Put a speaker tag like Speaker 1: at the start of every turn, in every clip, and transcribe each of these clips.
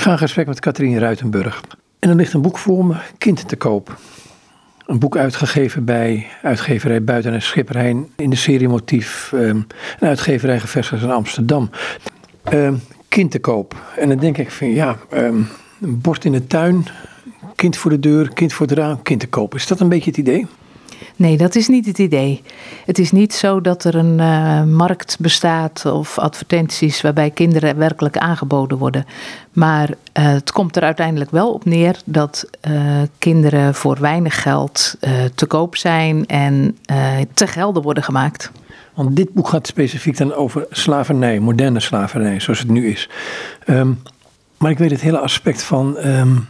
Speaker 1: Ik ga in gesprek met Katrien Ruitenburg. En er ligt een boek voor me, Kind te koop. Een boek uitgegeven bij uitgeverij Buiten en Schipperheijn in de serie Motief. Um, een uitgeverij gevestigd in Amsterdam. Um, kind te koop. En dan denk ik van ja, um, een bord in de tuin, kind voor de deur, kind voor het raam, kind te koop. Is dat een beetje het idee?
Speaker 2: Nee, dat is niet het idee. Het is niet zo dat er een uh, markt bestaat of advertenties waarbij kinderen werkelijk aangeboden worden. Maar uh, het komt er uiteindelijk wel op neer dat uh, kinderen voor weinig geld te koop zijn en te gelden worden gemaakt.
Speaker 1: Want dit boek gaat specifiek dan over slavernij, moderne slavernij, zoals het nu is. Um, maar ik weet het hele aspect van um,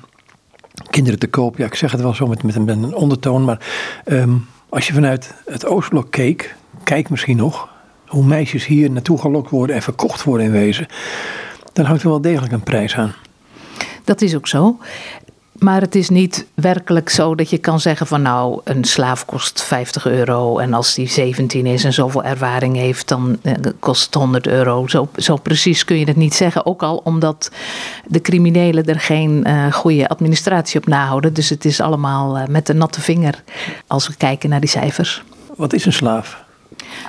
Speaker 1: kinderen te koop. Ja, ik zeg het wel zo met, met, een, ondertoon, maar um, als je vanuit het Oostblok keek, kijk misschien nog, hoe meisjes hier naartoe gelokt worden en verkocht worden in wezen, dan hangt er wel degelijk een prijs aan.
Speaker 2: Dat is ook zo. Maar het is niet werkelijk zo dat je kan zeggen van nou, een slaaf kost 50 euro en als die 17 is en zoveel ervaring heeft, dan eh, kost het 100 euro. Zo, zo precies kun je het niet zeggen. Ook al omdat de criminelen er geen uh, goede administratie op nahouden. Dus het is allemaal uh, met een natte vinger als we kijken naar die cijfers.
Speaker 1: Wat is een slaaf?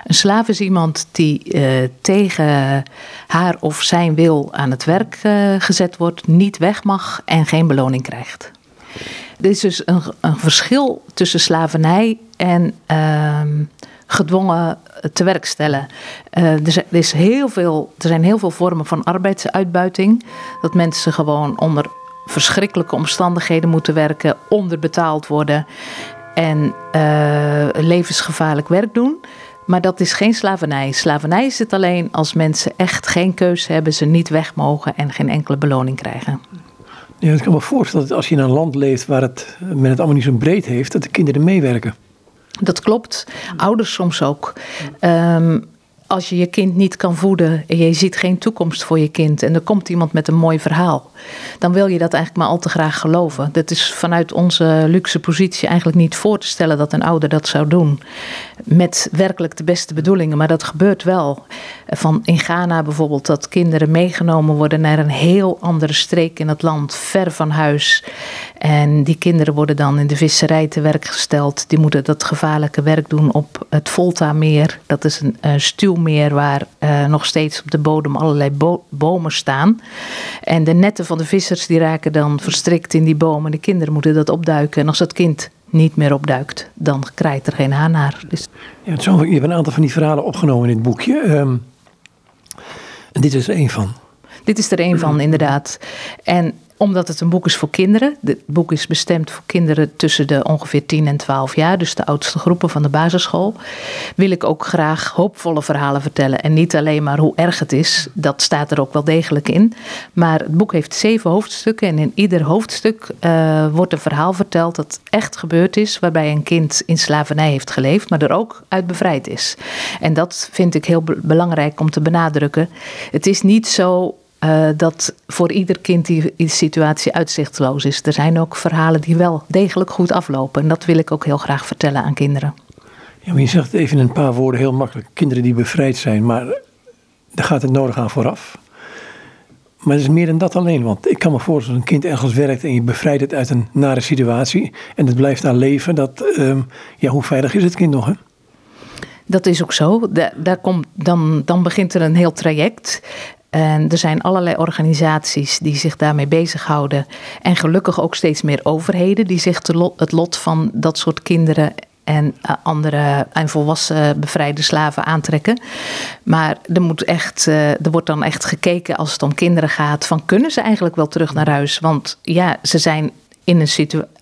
Speaker 2: Een slaaf is iemand die uh, tegen haar of zijn wil aan het werk uh, gezet wordt, niet weg mag en geen beloning krijgt. Er is dus een, een verschil tussen slavernij en uh, gedwongen te werk stellen. Uh, er, er, is heel veel, er zijn heel veel vormen van arbeidsuitbuiting. Dat mensen gewoon onder verschrikkelijke omstandigheden moeten werken, onderbetaald worden en levensgevaarlijk werk doen. Maar dat is geen slavernij. Slavernij is het alleen als mensen echt geen keuze hebben, ze niet weg mogen en geen enkele beloning krijgen.
Speaker 1: Ja, ik kan me voorstellen dat als je in een land leeft waar het, men het allemaal niet zo breed heeft, dat de kinderen meewerken.
Speaker 2: Dat klopt. Ouders soms ook. Um, als je je kind niet kan voeden en je ziet geen toekomst voor je kind en er komt iemand met een mooi verhaal, dan wil je dat eigenlijk maar al te graag geloven. Dat is vanuit onze luxe positie eigenlijk niet voor te stellen dat een ouder dat zou doen. Met werkelijk de beste bedoelingen, maar dat gebeurt wel. Van in Ghana bijvoorbeeld, dat kinderen meegenomen worden naar een heel andere streek in het land, ver van huis. En die kinderen worden dan in de visserij te werk gesteld. Die moeten dat gevaarlijke werk doen op het Volta-meer. Dat is een, een stuwmeer waar uh, nog steeds op de bodem allerlei bo bomen staan. En de netten van de vissers die raken dan verstrikt in die bomen. De kinderen moeten dat opduiken. En als dat kind niet meer opduikt, dan krijgt er geen haan naar. Dus...
Speaker 1: Ja, zo, je hebt een aantal van die verhalen opgenomen in het boekje. Um, en dit is er één van.
Speaker 2: Dit is er één van, inderdaad. En omdat het een boek is voor kinderen. Het boek is bestemd voor kinderen tussen de ongeveer 10 en 12 jaar, dus de oudste groepen van de basisschool. Wil ik ook graag hoopvolle verhalen vertellen. En niet alleen maar hoe erg het is, dat staat er ook wel degelijk in. Maar het boek heeft zeven hoofdstukken en in ieder hoofdstuk uh, wordt een verhaal verteld dat echt gebeurd is, waarbij een kind in slavernij heeft geleefd, maar er ook uit bevrijd is. En dat vind ik heel belangrijk om te benadrukken. Het is niet zo uh, dat voor ieder kind die, die situatie uitzichtloos is. Er zijn ook verhalen die wel degelijk goed aflopen. En dat wil ik ook heel graag vertellen aan kinderen.
Speaker 1: Ja, maar je zegt even in een paar woorden heel makkelijk: kinderen die bevrijd zijn, maar daar gaat het nodig aan vooraf. Maar het is meer dan dat alleen. Want ik kan me voorstellen dat een kind ergens werkt en je bevrijdt het uit een nare situatie. En het blijft daar leven. Dat, um, ja, hoe veilig is het kind nog? Hè?
Speaker 2: Dat is ook zo. Da daar komt, dan, dan begint er een heel traject. En er zijn allerlei organisaties die zich daarmee bezighouden. En gelukkig ook steeds meer overheden die zich het lot van dat soort kinderen en eh, andere en volwassen bevrijde slaven aantrekken. Maar er, moet echt, eh, er wordt dan echt gekeken als het om kinderen gaat: van kunnen ze eigenlijk wel terug naar huis? Want ja, ze zijn in een situatie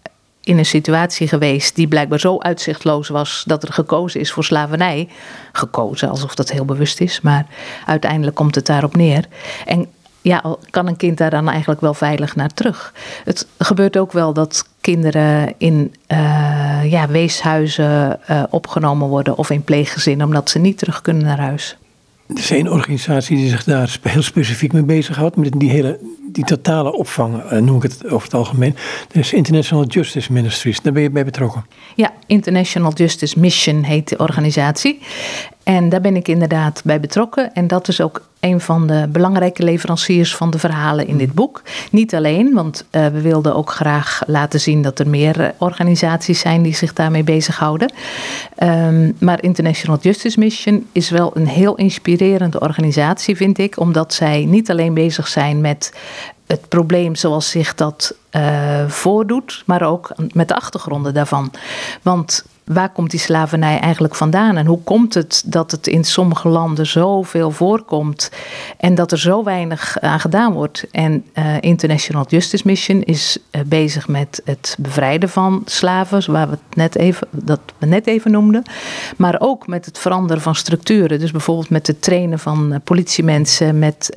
Speaker 2: in een situatie geweest die blijkbaar zo uitzichtloos was dat er gekozen is voor slavernij. Gekozen, alsof dat heel bewust is, maar uiteindelijk komt het daarop neer. En ja, kan een kind daar dan eigenlijk wel veilig naar terug? Het gebeurt ook wel dat kinderen in uh, ja, weeshuizen uh, opgenomen worden of in pleeggezinnen omdat ze niet terug kunnen naar huis.
Speaker 1: Er is één organisatie die zich daar heel specifiek mee bezighoudt, met die hele die totale opvang, uh, noem ik het over het algemeen. Dat is International Justice Ministries, daar ben je bij betrokken.
Speaker 2: Ja, International Justice Mission heet de organisatie. En daar ben ik inderdaad bij betrokken. En dat is ook een van de belangrijke leveranciers van de verhalen in dit boek. Niet alleen, want uh, we wilden ook graag laten zien dat er meer eh, organisaties zijn die zich daarmee bezighouden. Um, maar International Justice Mission is wel een heel inspirerende organisatie, vind ik, omdat zij niet alleen bezig zijn met het probleem zoals zich dat uh, voordoet, maar ook met de achtergronden daarvan. Want waar komt die slavernij eigenlijk vandaan? En hoe komt het dat het in sommige landen zoveel voorkomt en dat er zo weinig aan gedaan wordt? En uh, International Justice Mission is uh, bezig met het bevrijden van slaven, waar we het net even, dat we net even noemden. Maar ook met het veranderen van structuren. Dus bijvoorbeeld met het trainen van uh, politiemensen, met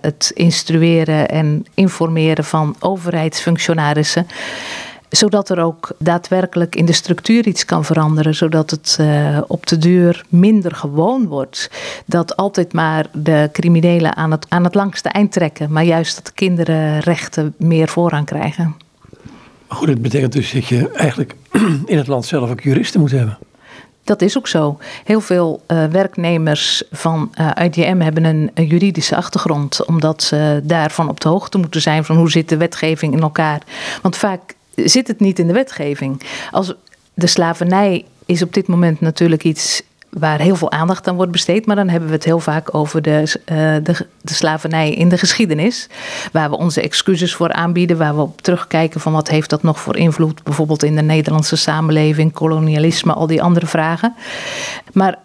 Speaker 2: het instrueren en informeren van overheidsfunctionarissen zodat er ook daadwerkelijk in de structuur iets kan veranderen, zodat het uh, op de deur minder gewoon wordt. Dat altijd maar de criminelen aan het, aan het langste eind trekken, maar juist dat de kinderen rechten meer voorrang krijgen.
Speaker 1: Maar goed, dat betekent dus dat je eigenlijk in het land zelf ook juristen moet hebben.
Speaker 2: Dat is ook zo. Heel veel uh, werknemers van uh, IDM hebben een, een, juridische achtergrond, omdat ze daarvan op de hoogte moeten zijn van hoe zit de wetgeving in elkaar. Want vaak zit het niet in de wetgeving. Als de slavernij is op dit moment natuurlijk iets waar heel veel aandacht aan wordt besteed. Maar dan hebben we het heel vaak over de, uh, de, de, slavernij in de geschiedenis. Waar we onze excuses voor aanbieden. Waar we op terugkijken van wat heeft dat nog voor invloed. Bijvoorbeeld in de Nederlandse samenleving, kolonialisme, al die andere vragen. Maar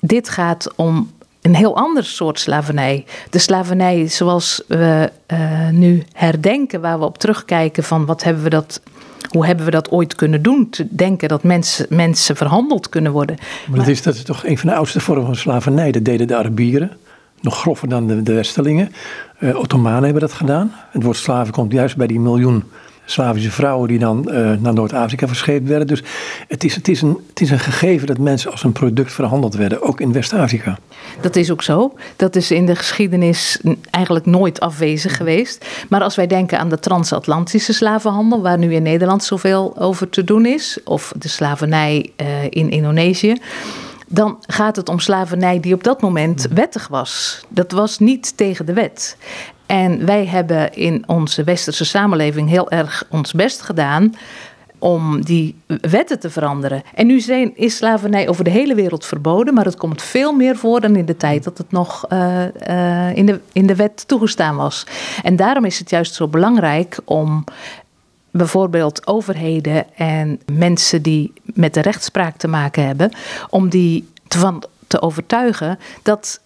Speaker 2: dit gaat om een heel ander soort slavernij. De slavernij zoals we uh, nu herdenken, waar we op terugkijken van wat hebben we dat hoe hebben we dat ooit kunnen doen? Te denken dat mensen, mensen verhandeld kunnen worden.
Speaker 1: Maar, dat, is, dat is toch een van de oudste vormen van slavernij. Dat deden de Arabieren. Nog grover dan de, de Westerlingen. Uh, Ottomanen hebben dat gedaan. Het woord slaven komt juist bij die miljoen Slavische vrouwen die dan uh, naar Noord-Afrika verscheept werden. Dus het is, het, is een, het is een gegeven dat mensen als een product verhandeld werden, ook in West-Afrika.
Speaker 2: Dat is ook zo. Dat is in de geschiedenis eigenlijk nooit afwezig geweest. Maar als wij denken aan de transatlantische slavenhandel, waar nu in Nederland zoveel over te doen is, of de slavernij uh, in Indonesië dan gaat het om slavernij die op dat moment wettig was. Dat was niet tegen de wet. En wij hebben in onze westerse samenleving heel erg ons best gedaan om die wetten te veranderen. En nu is slavernij over de hele wereld verboden, maar het komt veel meer voor dan in de tijd dat het nog uh, uh, in, de, in de wet toegestaan was. En daarom is het juist zo belangrijk om bijvoorbeeld overheden en mensen die met de rechtspraak te maken hebben, om die van te overtuigen dat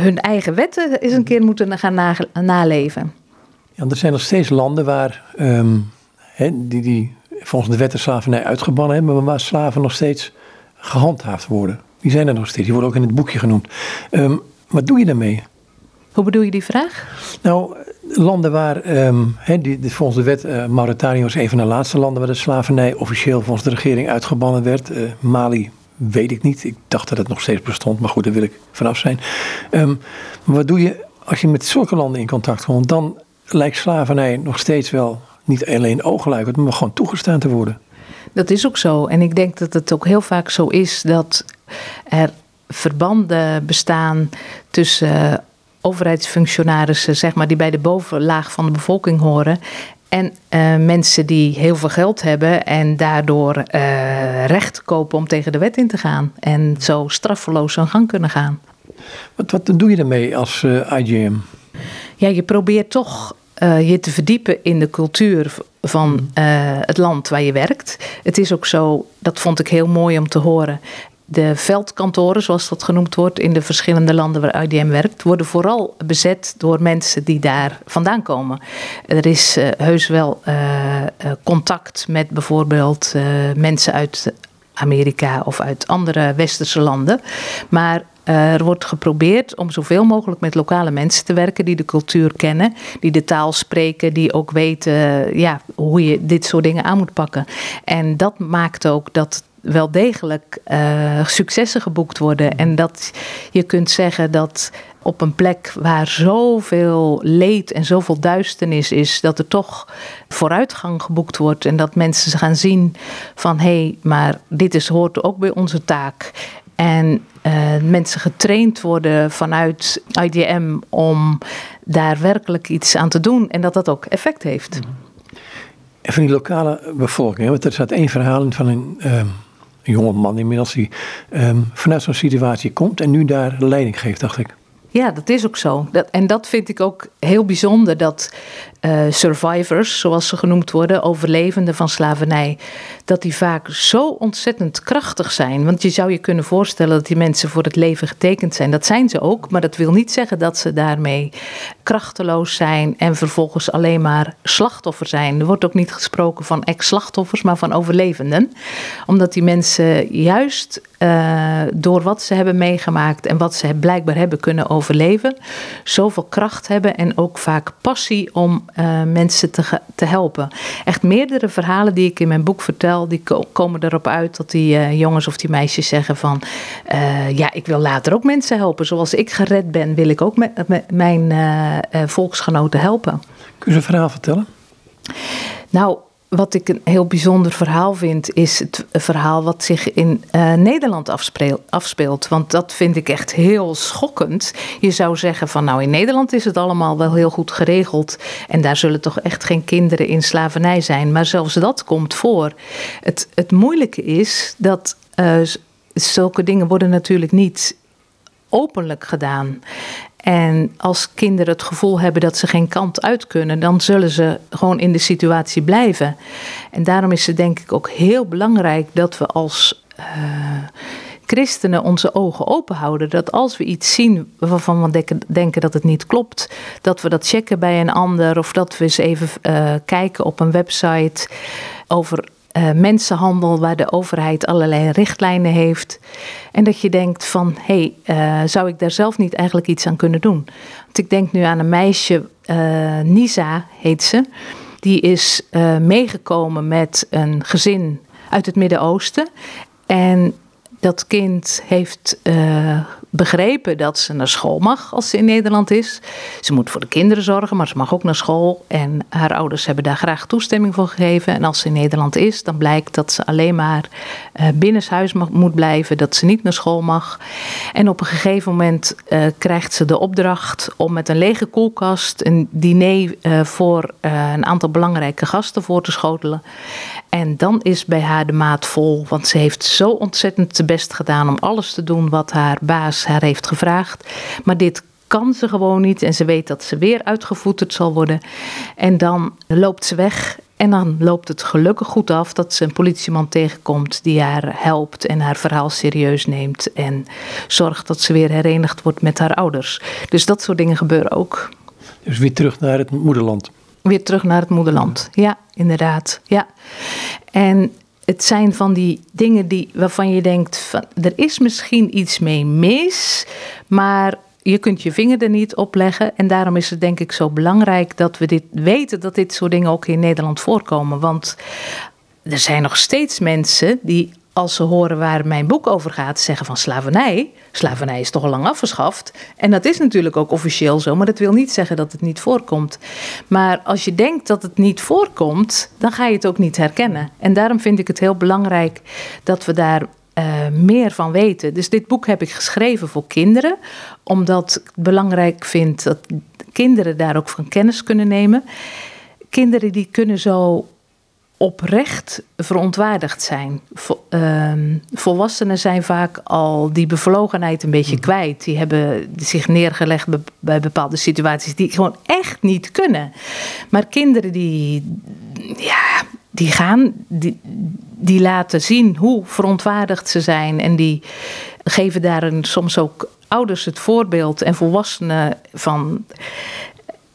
Speaker 2: hun eigen wetten eens een keer moeten gaan naleven.
Speaker 1: Ja, er zijn nog steeds landen waar um, die, die volgens de wet de slavernij uitgebannen hebben, maar waar slaven nog steeds gehandhaafd worden. Die zijn er nog steeds, die worden ook in het boekje genoemd. Um, wat doe je daarmee?
Speaker 2: Hoe bedoel je die vraag?
Speaker 1: Nou, landen waar, um, die, volgens de wet, uh, Mauritanië was een van de laatste landen waar de slavernij officieel volgens de regering uitgebannen werd. Uh, Mali weet ik niet. Ik dacht dat het nog steeds bestond, maar goed, daar wil ik vanaf zijn. Maar wat doe je als je met zulke landen in contact komt? Dan lijkt slavernij nog steeds wel niet alleen oogluikend, maar gewoon toegestaan te worden.
Speaker 2: Dat is ook zo. En ik denk dat het ook heel vaak zo is dat er verbanden bestaan tussen overheidsfunctionarissen, zeg maar, die bij de bovenlaag van de bevolking horen. En uh, mensen die heel veel geld hebben en daardoor uh, recht kopen om tegen de wet in te gaan. En zo straffeloos hun gang kunnen gaan.
Speaker 1: Wat, wat doe je ermee als uh, eh, IGM?
Speaker 2: Ja, je probeert toch je te verdiepen in de cultuur van het land waar je werkt. Het is ook zo, dat vond ik heel mooi om te horen de veldkantoren, zoals dat genoemd wordt, in de verschillende landen waar IDM werkt, worden vooral bezet door mensen die daar vandaan komen. Er is uh, heus wel uh, contact met bijvoorbeeld mensen uit Amerika of uit andere westerse landen. Maar er wordt geprobeerd om zoveel mogelijk met lokale mensen te werken die de cultuur kennen, die de taal spreken, die ook weten ja, hoe je dit soort dingen aan moet pakken. En dat maakt ook dat wel degelijk uh, successen geboekt worden. En dat je kunt zeggen dat op een plek waar zoveel leed en zoveel duisternis is, dat er toch vooruitgang geboekt wordt. En dat mensen gaan zien van hé, hey, maar dit is, hoort ook bij onze taak. En uh, mensen getraind worden vanuit IDM om daar werkelijk iets aan te doen en dat dat ook effect heeft.
Speaker 1: En van die lokale bevolking, want er staat één verhaal in van een, um, een jonge man inmiddels die um, vanuit zo'n situatie komt en nu daar leiding geeft, dacht ik.
Speaker 2: Ja, dat is ook zo. Dat, en dat vind ik ook heel bijzonder dat uh, survivors, zoals ze genoemd worden, overlevenden van slavernij, dat die vaak zo ontzettend krachtig zijn. Want je zou je kunnen voorstellen dat die mensen voor het leven getekend zijn. Dat zijn ze ook, maar dat wil niet zeggen dat ze daarmee krachteloos zijn en vervolgens alleen maar slachtoffer zijn. Er wordt ook niet gesproken van ex-slachtoffers, maar van overlevenden. Omdat die mensen juist uh, door wat ze hebben meegemaakt en wat ze blijkbaar hebben kunnen overleven, zoveel kracht hebben en ook vaak passie om uh, mensen te, te helpen. Echt meerdere verhalen die ik in mijn boek vertel, die komen erop uit dat die uh, jongens of die meisjes zeggen van, ja, ik wil later ook mensen helpen. Zoals ik gered ben, wil ik ook met, met mijn volksgenoten helpen.
Speaker 1: Kun je een verhaal vertellen?
Speaker 2: Nou, wat ik een heel bijzonder verhaal vind, is het verhaal wat zich in uh, Nederland afspeelt, Want dat vind ik echt heel schokkend. Je zou zeggen van nou in Nederland is het allemaal wel heel goed geregeld. En daar zullen toch echt geen kinderen in slavernij zijn. Maar zelfs dat komt voor. Het, het moeilijke is dat uh, zulke dingen worden natuurlijk niet openlijk gedaan. En als kinderen het gevoel hebben dat ze geen kant uit kunnen, dan zullen ze gewoon in de situatie blijven. En daarom is het denk ik ook heel belangrijk dat we als uh, christenen onze ogen open houden. Dat als we iets zien waarvan we denken, dat het niet klopt, dat we dat checken bij een ander of dat we eens even uh, kijken op een website over uh, mensenhandel waar de overheid allerlei richtlijnen heeft. En dat je denkt van, hé, hey, uh, zou ik daar zelf niet eigenlijk iets aan kunnen doen? Want ik denk nu aan een meisje, uh, Nisa heet ze. Die is meegekomen met een gezin uit het Midden-Oosten. En dat kind heeft begrepen dat ze naar school mag als ze in Nederland is. Ze moet voor de kinderen zorgen, maar ze mag ook naar school. En haar ouders hebben daar graag toestemming voor gegeven. En als ze in Nederland is, dan blijkt dat ze alleen maar uh, binnenshuis mag, moet blijven, dat ze niet naar school mag. En op een gegeven moment uh, krijgt ze de opdracht om met een lege koelkast een diner voor een aantal belangrijke gasten voor te schotelen. En dan is bij haar de maat vol, want ze heeft zo ontzettend te best gedaan om alles te doen wat haar baas haar heeft gevraagd. Maar dit kan ze gewoon niet en ze weet dat ze weer uitgevoeterd zal worden. En dan loopt ze weg en dan loopt het gelukkig goed af dat ze een politieman tegenkomt die haar helpt en haar verhaal serieus neemt en zorgt dat ze weer herenigd wordt met haar ouders. Dus dat soort dingen gebeuren ook.
Speaker 1: Dus weer terug naar het moederland.
Speaker 2: Weer terug naar het moederland. Ja, inderdaad. Ja. En het zijn van die dingen die, waarvan je denkt: van, er is misschien iets mee mis, maar je kunt je vinger er niet op leggen. En daarom is het denk ik zo belangrijk dat we dit weten dat dit soort dingen ook in Nederland voorkomen. Want er zijn nog steeds mensen die als ze horen waar mijn boek over gaat, zeggen van slavernij. Slavernij is toch al lang afgeschaft. En dat is natuurlijk ook officieel zo, maar dat wil niet zeggen dat het niet voorkomt. Maar als je denkt dat het niet voorkomt, dan ga je het ook niet herkennen. En daarom vind ik het heel belangrijk dat we daar uh, meer van weten. Dus dit boek heb ik geschreven voor kinderen, omdat ik het belangrijk vind dat kinderen daar ook van kennis kunnen nemen. Kinderen die kunnen zo oprecht verontwaardigd zijn. Ehm, volwassenen zijn vaak al die bevlogenheid een beetje hmm. kwijt. Die hebben zich neergelegd bij bepaalde situaties die gewoon echt niet kunnen. Maar kinderen die, ja, die gaan, die, die laten zien hoe verontwaardigd ze zijn. En die geven daar een, soms ook ouders het voorbeeld en volwassenen van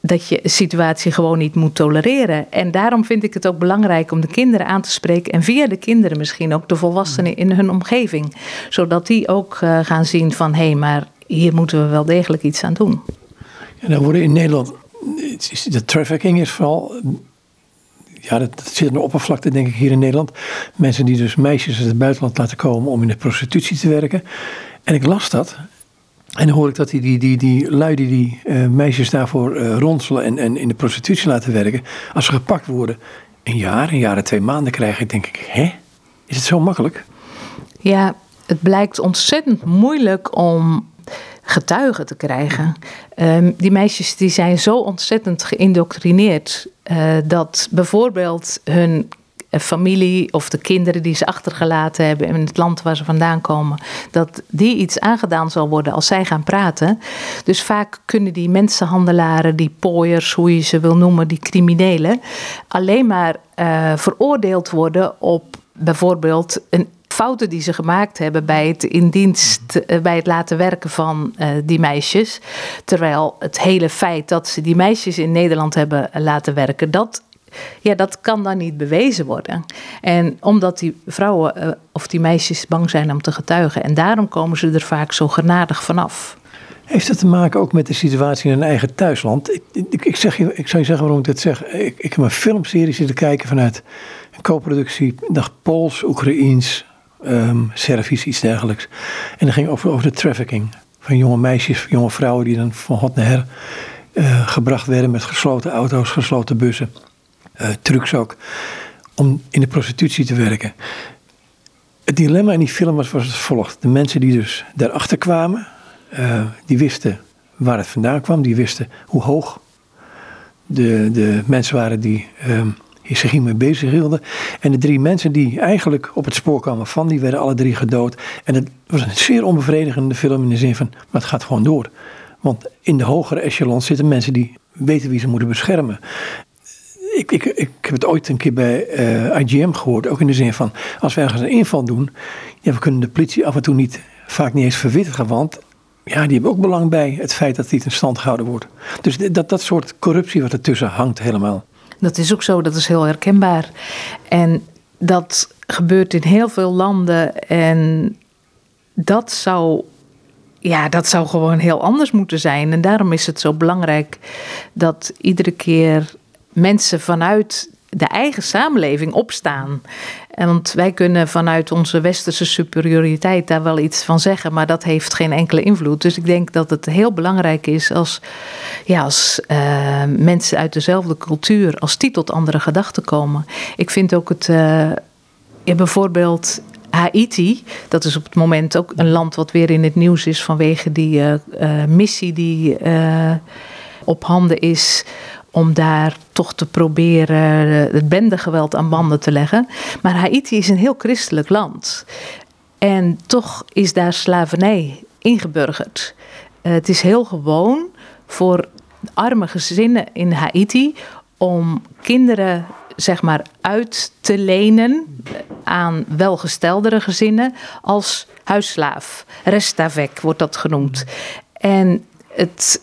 Speaker 2: dat je een situatie gewoon niet moet tolereren. En daarom vind ik het ook belangrijk om de kinderen aan te spreken. En via de kinderen misschien ook de volwassenen in hun omgeving. Zodat die ook uh, gaan zien van hé, hey, maar hier moeten we wel degelijk iets aan doen.
Speaker 1: En dan worden in Nederland, de trafficking is vooral ja, dat, zit aan oppervlakte, denk ik, hier in Nederland. Mensen die dus meisjes uit het buitenland laten komen om in de prostitutie te werken. En ik las dat. En dan hoor ik dat die, die, die, die lui die, uh, meisjes daarvoor uh, ronselen en, en in de prostitutie laten werken. Als ze gepakt worden, een jaar, een jaar en twee maanden krijgen, denk ik, hè? Is het zo makkelijk?
Speaker 2: Ja, het blijkt ontzettend moeilijk om getuigen te krijgen. Ehm, die meisjes die zijn zo ontzettend geïndoctrineerd uh, dat bijvoorbeeld hun familie of de kinderen die ze achtergelaten hebben in het land waar ze vandaan komen, dat die iets aangedaan zal worden als zij gaan praten. Dus vaak kunnen die mensenhandelaren, die pooiers, hoe je ze wil noemen, die criminelen, alleen maar uh, veroordeeld worden op bijvoorbeeld een fouten die ze gemaakt hebben bij het in dienst, eh, bij het laten werken van die meisjes. Terwijl het hele feit dat ze die meisjes in Nederland hebben laten werken, dat ja, dat kan dan niet bewezen worden. En omdat die vrouwen uh, of die meisjes bang zijn om te getuigen. En daarom komen ze er vaak zo genadig vanaf.
Speaker 1: Heeft dat te maken ook met de situatie in hun eigen thuisland? Ik, ik, zeg je, ik zou je zeggen waarom ik dit zeg. Ik, ik heb een filmserie zitten kijken vanuit een co-productie. dacht Pools, Oekraïens, um, Servisch, iets dergelijks. En dat ging over, over de trafficking van jonge meisjes, jonge vrouwen die dan van hot naar her uh, gebracht werden met gesloten auto's, gesloten bussen uh, trucs ook, om in de prostitutie te werken. Het dilemma in die film was, was volgt. De mensen die dus daarachter kwamen, uh, die wisten waar het vandaan kwam, die wisten hoe hoog de, de mensen waren die um, zich hiermee bezig hielden. En de drie mensen die eigenlijk op het spoor kwamen van, die werden alle drie gedood. En het was een zeer onbevredigende film in de zin van, maar het gaat gewoon door. Want in de hogere echelons zitten mensen die weten wie ze moeten beschermen ik, ik, ik heb het ooit een keer bij eh, IGM gehoord, ook in de zin van als we ergens een inval doen, ja, we kunnen de politie af en toe niet, vaak niet eens verwittigen, want ja, die hebben ook belang bij het feit dat dit in stand gehouden wordt. Dus dat, dat soort corruptie wat ertussen hangt helemaal.
Speaker 2: Dat is ook zo, dat is heel herkenbaar. En dat gebeurt in heel veel landen en dat zou ja, dat zou gewoon heel anders moeten zijn. En daarom is het zo belangrijk dat iedere keer mensen vanuit de eigen samenleving opstaan. Want wij kunnen vanuit onze westerse superioriteit daar wel iets van zeggen, maar dat heeft geen enkele invloed. Dus ik denk dat het heel belangrijk is als, ja, als uh, mensen uit dezelfde cultuur, als die tot andere gedachten komen. Ik vind ook het, ja, bijvoorbeeld Haiti, dat is op het moment ook een land wat weer in het nieuws is vanwege die uh, missie die op handen is om daar toch te proberen het bendegeweld aan banden te leggen. Maar Haiti is een heel christelijk land. En toch is daar slavernij ingeburgerd. Eh, het is heel gewoon voor arme gezinnen in Haiti om kinderen zeg maar uit te lenen aan welgesteldere gezinnen als huisslaaf. Restavek wordt dat genoemd. En het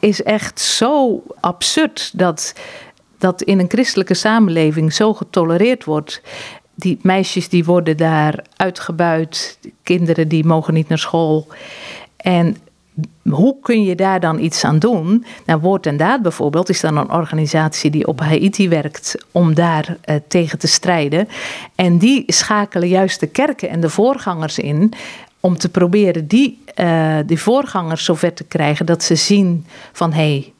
Speaker 2: is echt zo absurd dat dat in een christelijke samenleving zo getolereerd wordt. Die meisjes die worden daar uitgebuit, kinderen die mogen niet naar school. En hoe kun je daar dan iets aan doen? Nou, Woord en Daad bijvoorbeeld is dan een organisatie die op Haiti werkt om daar uh, tegen te strijden. En die schakelen juist de kerken en de voorgangers in om te proberen die, uh, die voorgangers zover te krijgen dat ze zien van hé, hey,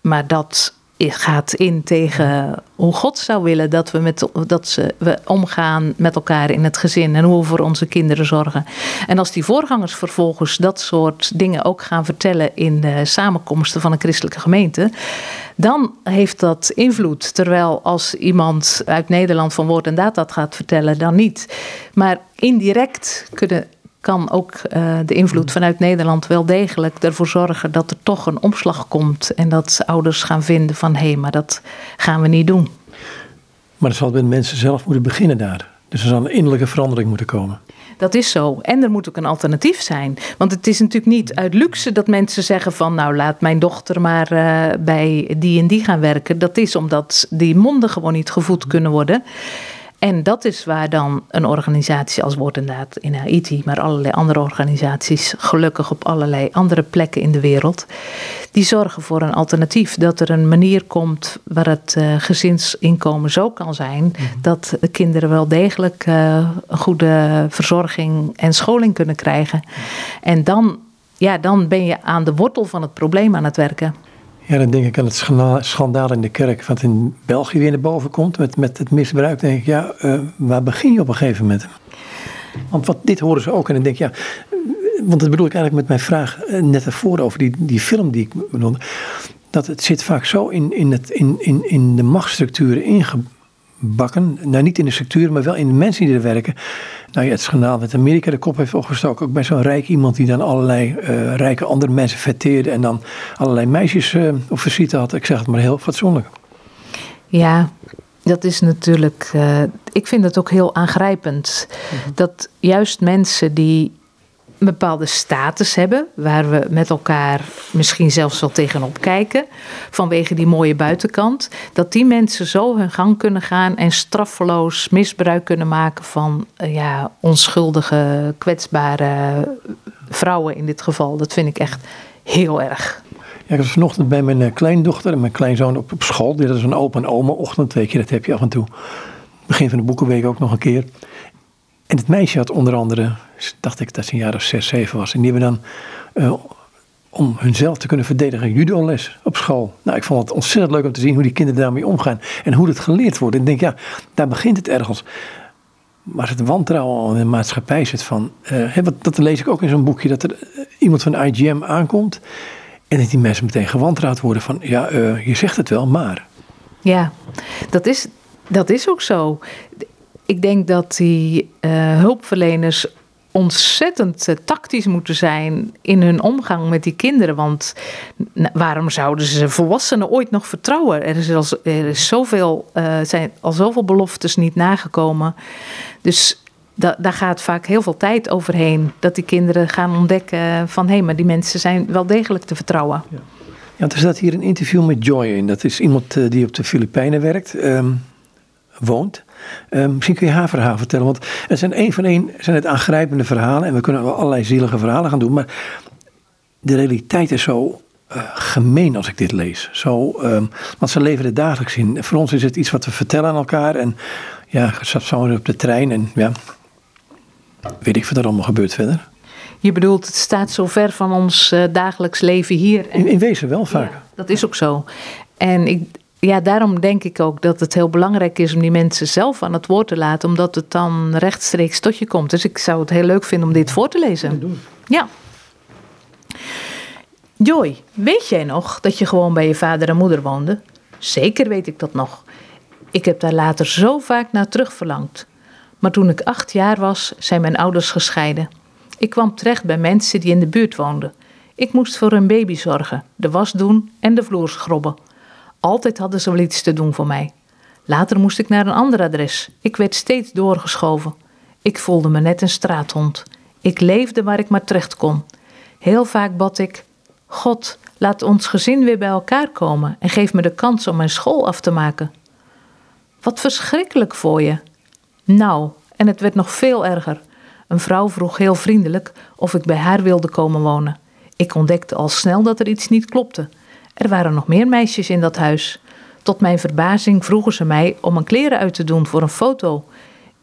Speaker 2: maar dat gaat in tegen hoe God zou willen dat we, met, dat ze, we omgaan met elkaar in het gezin en hoe we voor onze kinderen zorgen. En als die voorgangers vervolgens dat soort dingen ook gaan vertellen in de samenkomsten van een christelijke gemeente, dan heeft dat invloed. Terwijl als iemand uit Nederland van woord en daad dat gaat vertellen, dan niet. Maar indirect kunnen kan ook uh, de invloed mm. vanuit Nederland wel degelijk ervoor zorgen dat er toch een omslag komt. En dat ouders gaan vinden van hé, hey, maar dat gaan we niet doen.
Speaker 1: Maar dat zal bij de mensen zelf moeten beginnen daar. Dus er zal een innerlijke verandering moeten komen.
Speaker 2: Dat is zo. En er moet ook een alternatief zijn. Want het is natuurlijk niet uit luxe dat mensen zeggen van nou laat mijn dochter maar uh, bij die en die gaan werken. Dat is omdat die monden gewoon niet gevoed kunnen worden. En dat is waar dan een organisatie als wordt inderdaad in Haiti, maar allerlei andere organisaties, gelukkig op allerlei andere plekken in de wereld, die zorgen voor een alternatief. Dat er een manier komt waar het uh, gezinsinkomen zo kan zijn mhm. dat de kinderen wel degelijk uh, een goede verzorging en scholing kunnen krijgen. En dan, ja, dan ben je aan de wortel van het probleem aan het werken.
Speaker 1: Ja, dan denk ik aan het schandaal in de kerk, wat in België weer naar boven komt met, met het misbruik. denk ik, ja, uh, waar begin je op een gegeven moment? Want wat, dit horen ze ook. En dan denk ik, ja, want dat bedoel ik eigenlijk met mijn vraag eh, net ervoor over die, die film die ik bedoelde. Dat het zit vaak zo in, in, het, in, in, in de machtsstructuren ingebakken. Nou, niet in de structuren, maar wel in de mensen die er werken. Nou ja, het schandaal met Amerika de kop heeft opgestoken. Ook bij zo'n rijk iemand die dan allerlei uh, rijke andere mensen vetteerde. En dan allerlei meisjes uh, op visite had. Ik zeg het maar heel fatsoenlijk.
Speaker 2: Ja, dat is natuurlijk. Uh, ik vind het ook heel aangrijpend. Mhm. Dat juist mensen die een bepaalde status hebben, waar we met elkaar misschien zelfs wel tegenop kijken, vanwege die mooie buitenkant, dat die mensen zo hun gang kunnen gaan en straffeloos misbruik kunnen maken van uh, ja, onschuldige, kwetsbare vrouwen in dit geval. Dat vind ik echt heel erg.
Speaker 1: Ja, ik was vanochtend bij mijn uh, kleindochter en mijn kleinzoon op, op school. Dit is een open oma ochtend, weet je, dat heb je af en toe. Begin van de boekenweek ook nog een keer. En het meisje had onder andere, dacht ik dat ze een jaar of zes, zeven was. En die hebben dan, uh, om hunzelf te kunnen verdedigen, judo-les op school. Nou, ik vond het ontzettend leuk om te zien hoe die kinderen daarmee omgaan. En hoe het geleerd wordt. En ik denk, ja, daar begint het ergens. Maar het wantrouwen in de maatschappij zit van, wat, dat lees ik ook in zo'n boekje, dat er iemand van IGM aankomt. En dat die mensen meteen gewantrouwd worden van, ja, je zegt het wel, maar.
Speaker 2: Ja, dat is, dat is ook zo. Ik denk dat die uh, hulpverleners ontzettend uh, tactisch moeten zijn in hun omgang met die kinderen. Want waarom zouden ze volwassenen ooit nog vertrouwen? Er, is al, er zoveel, uh, zijn al zoveel beloftes niet nagekomen. Dus da, daar gaat vaak heel veel tijd overheen. Dat die kinderen gaan ontdekken van hé, maar die mensen zijn wel degelijk te vertrouwen.
Speaker 1: Ja. Er staat hier een interview met Joy in. Dat is iemand die op de Filipijnen werkt, um, woont. Um, misschien kun je haar verhaal vertellen. Want het zijn één van één zijn het aangrijpende verhalen. En we kunnen wel allerlei zielige verhalen gaan doen. Maar de realiteit is zo uh, gemeen als ik dit lees. Zo, um, want ze leven er dagelijks in. Voor ons is het iets wat we vertellen aan elkaar. En ja, zat zo op de trein. En ja, weet ik wat er allemaal gebeurt verder.
Speaker 2: Je bedoelt, het staat zo ver van ons uh, dagelijks leven hier.
Speaker 1: En... In, in, wezen wel vaak. Ja,
Speaker 2: dat is ook zo. En ik, ja, daarom denk ik ook dat het heel belangrijk is om die mensen zelf aan het woord te laten, omdat het dan rechtstreeks tot je komt. Dus ik zou het heel leuk vinden om dit voor te lezen. Ja. Joy, weet jij nog dat je gewoon bij je vader en moeder woonde? Zeker weet ik dat nog. Ik heb daar later zo vaak naar terug verlangd. Maar toen ik acht jaar was, zijn mijn ouders gescheiden. Ik kwam terecht bij mensen die in de buurt woonden. Ik moest voor hun baby zorgen, de was doen en de vloer schrobben. Altijd hadden ze wel iets te doen voor mij. Later moest ik naar een ander adres. Ik werd steeds doorgeschoven. Ik voelde me net een straathond. Ik leefde waar ik maar terecht kon. Heel vaak bad ik: God, laat ons gezin weer bij elkaar komen en geef me de kans om mijn school af te maken. Wat verschrikkelijk voor je. Nou, en het werd nog veel erger. Een vrouw vroeg heel vriendelijk of ik bij haar wilde komen wonen. Ik ontdekte al snel dat er iets niet klopte. Er waren nog meer meisjes in dat huis. Tot mijn verbazing vroegen ze mij om mijn kleren uit te doen voor een foto.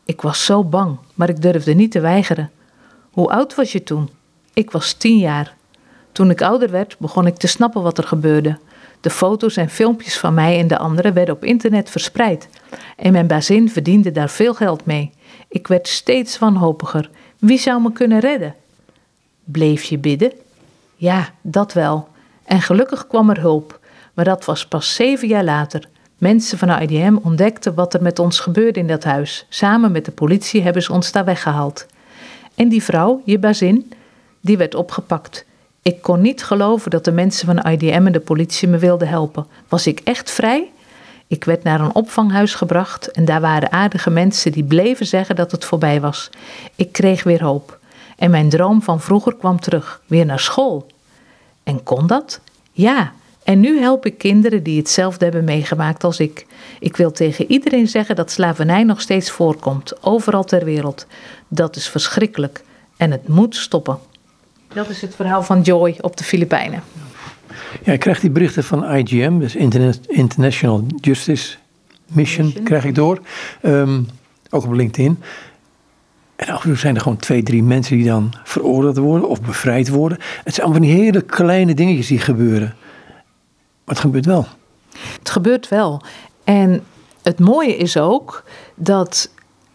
Speaker 2: Ik was zo bang, maar ik durfde niet te weigeren. Hoe oud was je toen? Ik was tien jaar. Toen ik ouder werd, begon ik te snappen wat er gebeurde. De foto's en filmpjes van mij en de anderen werden op internet verspreid. En mijn bazin verdiende daar veel geld mee. Ik werd steeds wanhopiger. Wie zou me kunnen redden? Bleef je bidden? Ja, dat wel. En gelukkig kwam er hulp, maar dat was pas zeven jaar later. Mensen van IDM ontdekten wat er met ons gebeurde in dat huis. Samen met de politie hebben ze ons daar weggehaald. En die vrouw, je bazin, die werd opgepakt. Ik kon niet geloven dat de mensen van IDM en de politie me wilden helpen. Was ik echt vrij? Ik werd naar een opvanghuis gebracht en daar waren aardige mensen die bleven zeggen dat het voorbij was. Ik kreeg weer hoop. En mijn droom van vroeger kwam terug, weer naar school. En kon dat? Ja. En nu help ik kinderen die hetzelfde hebben meegemaakt als ik. Ik wil tegen iedereen zeggen dat slavernij nog steeds voorkomt, overal ter wereld. Dat is verschrikkelijk en het moet stoppen. Dat is het verhaal van Joy op de Filipijnen.
Speaker 1: Ja, ik krijg die berichten van IGM, dus International Justice Mission, Mission. krijg ik door. Um, ook op LinkedIn. En af en toe zijn er gewoon twee, drie mensen die dan veroordeeld worden of bevrijd worden. Het zijn allemaal van die hele kleine dingetjes die gebeuren. Maar het gebeurt wel.
Speaker 2: Het gebeurt wel. En het mooie is ook dat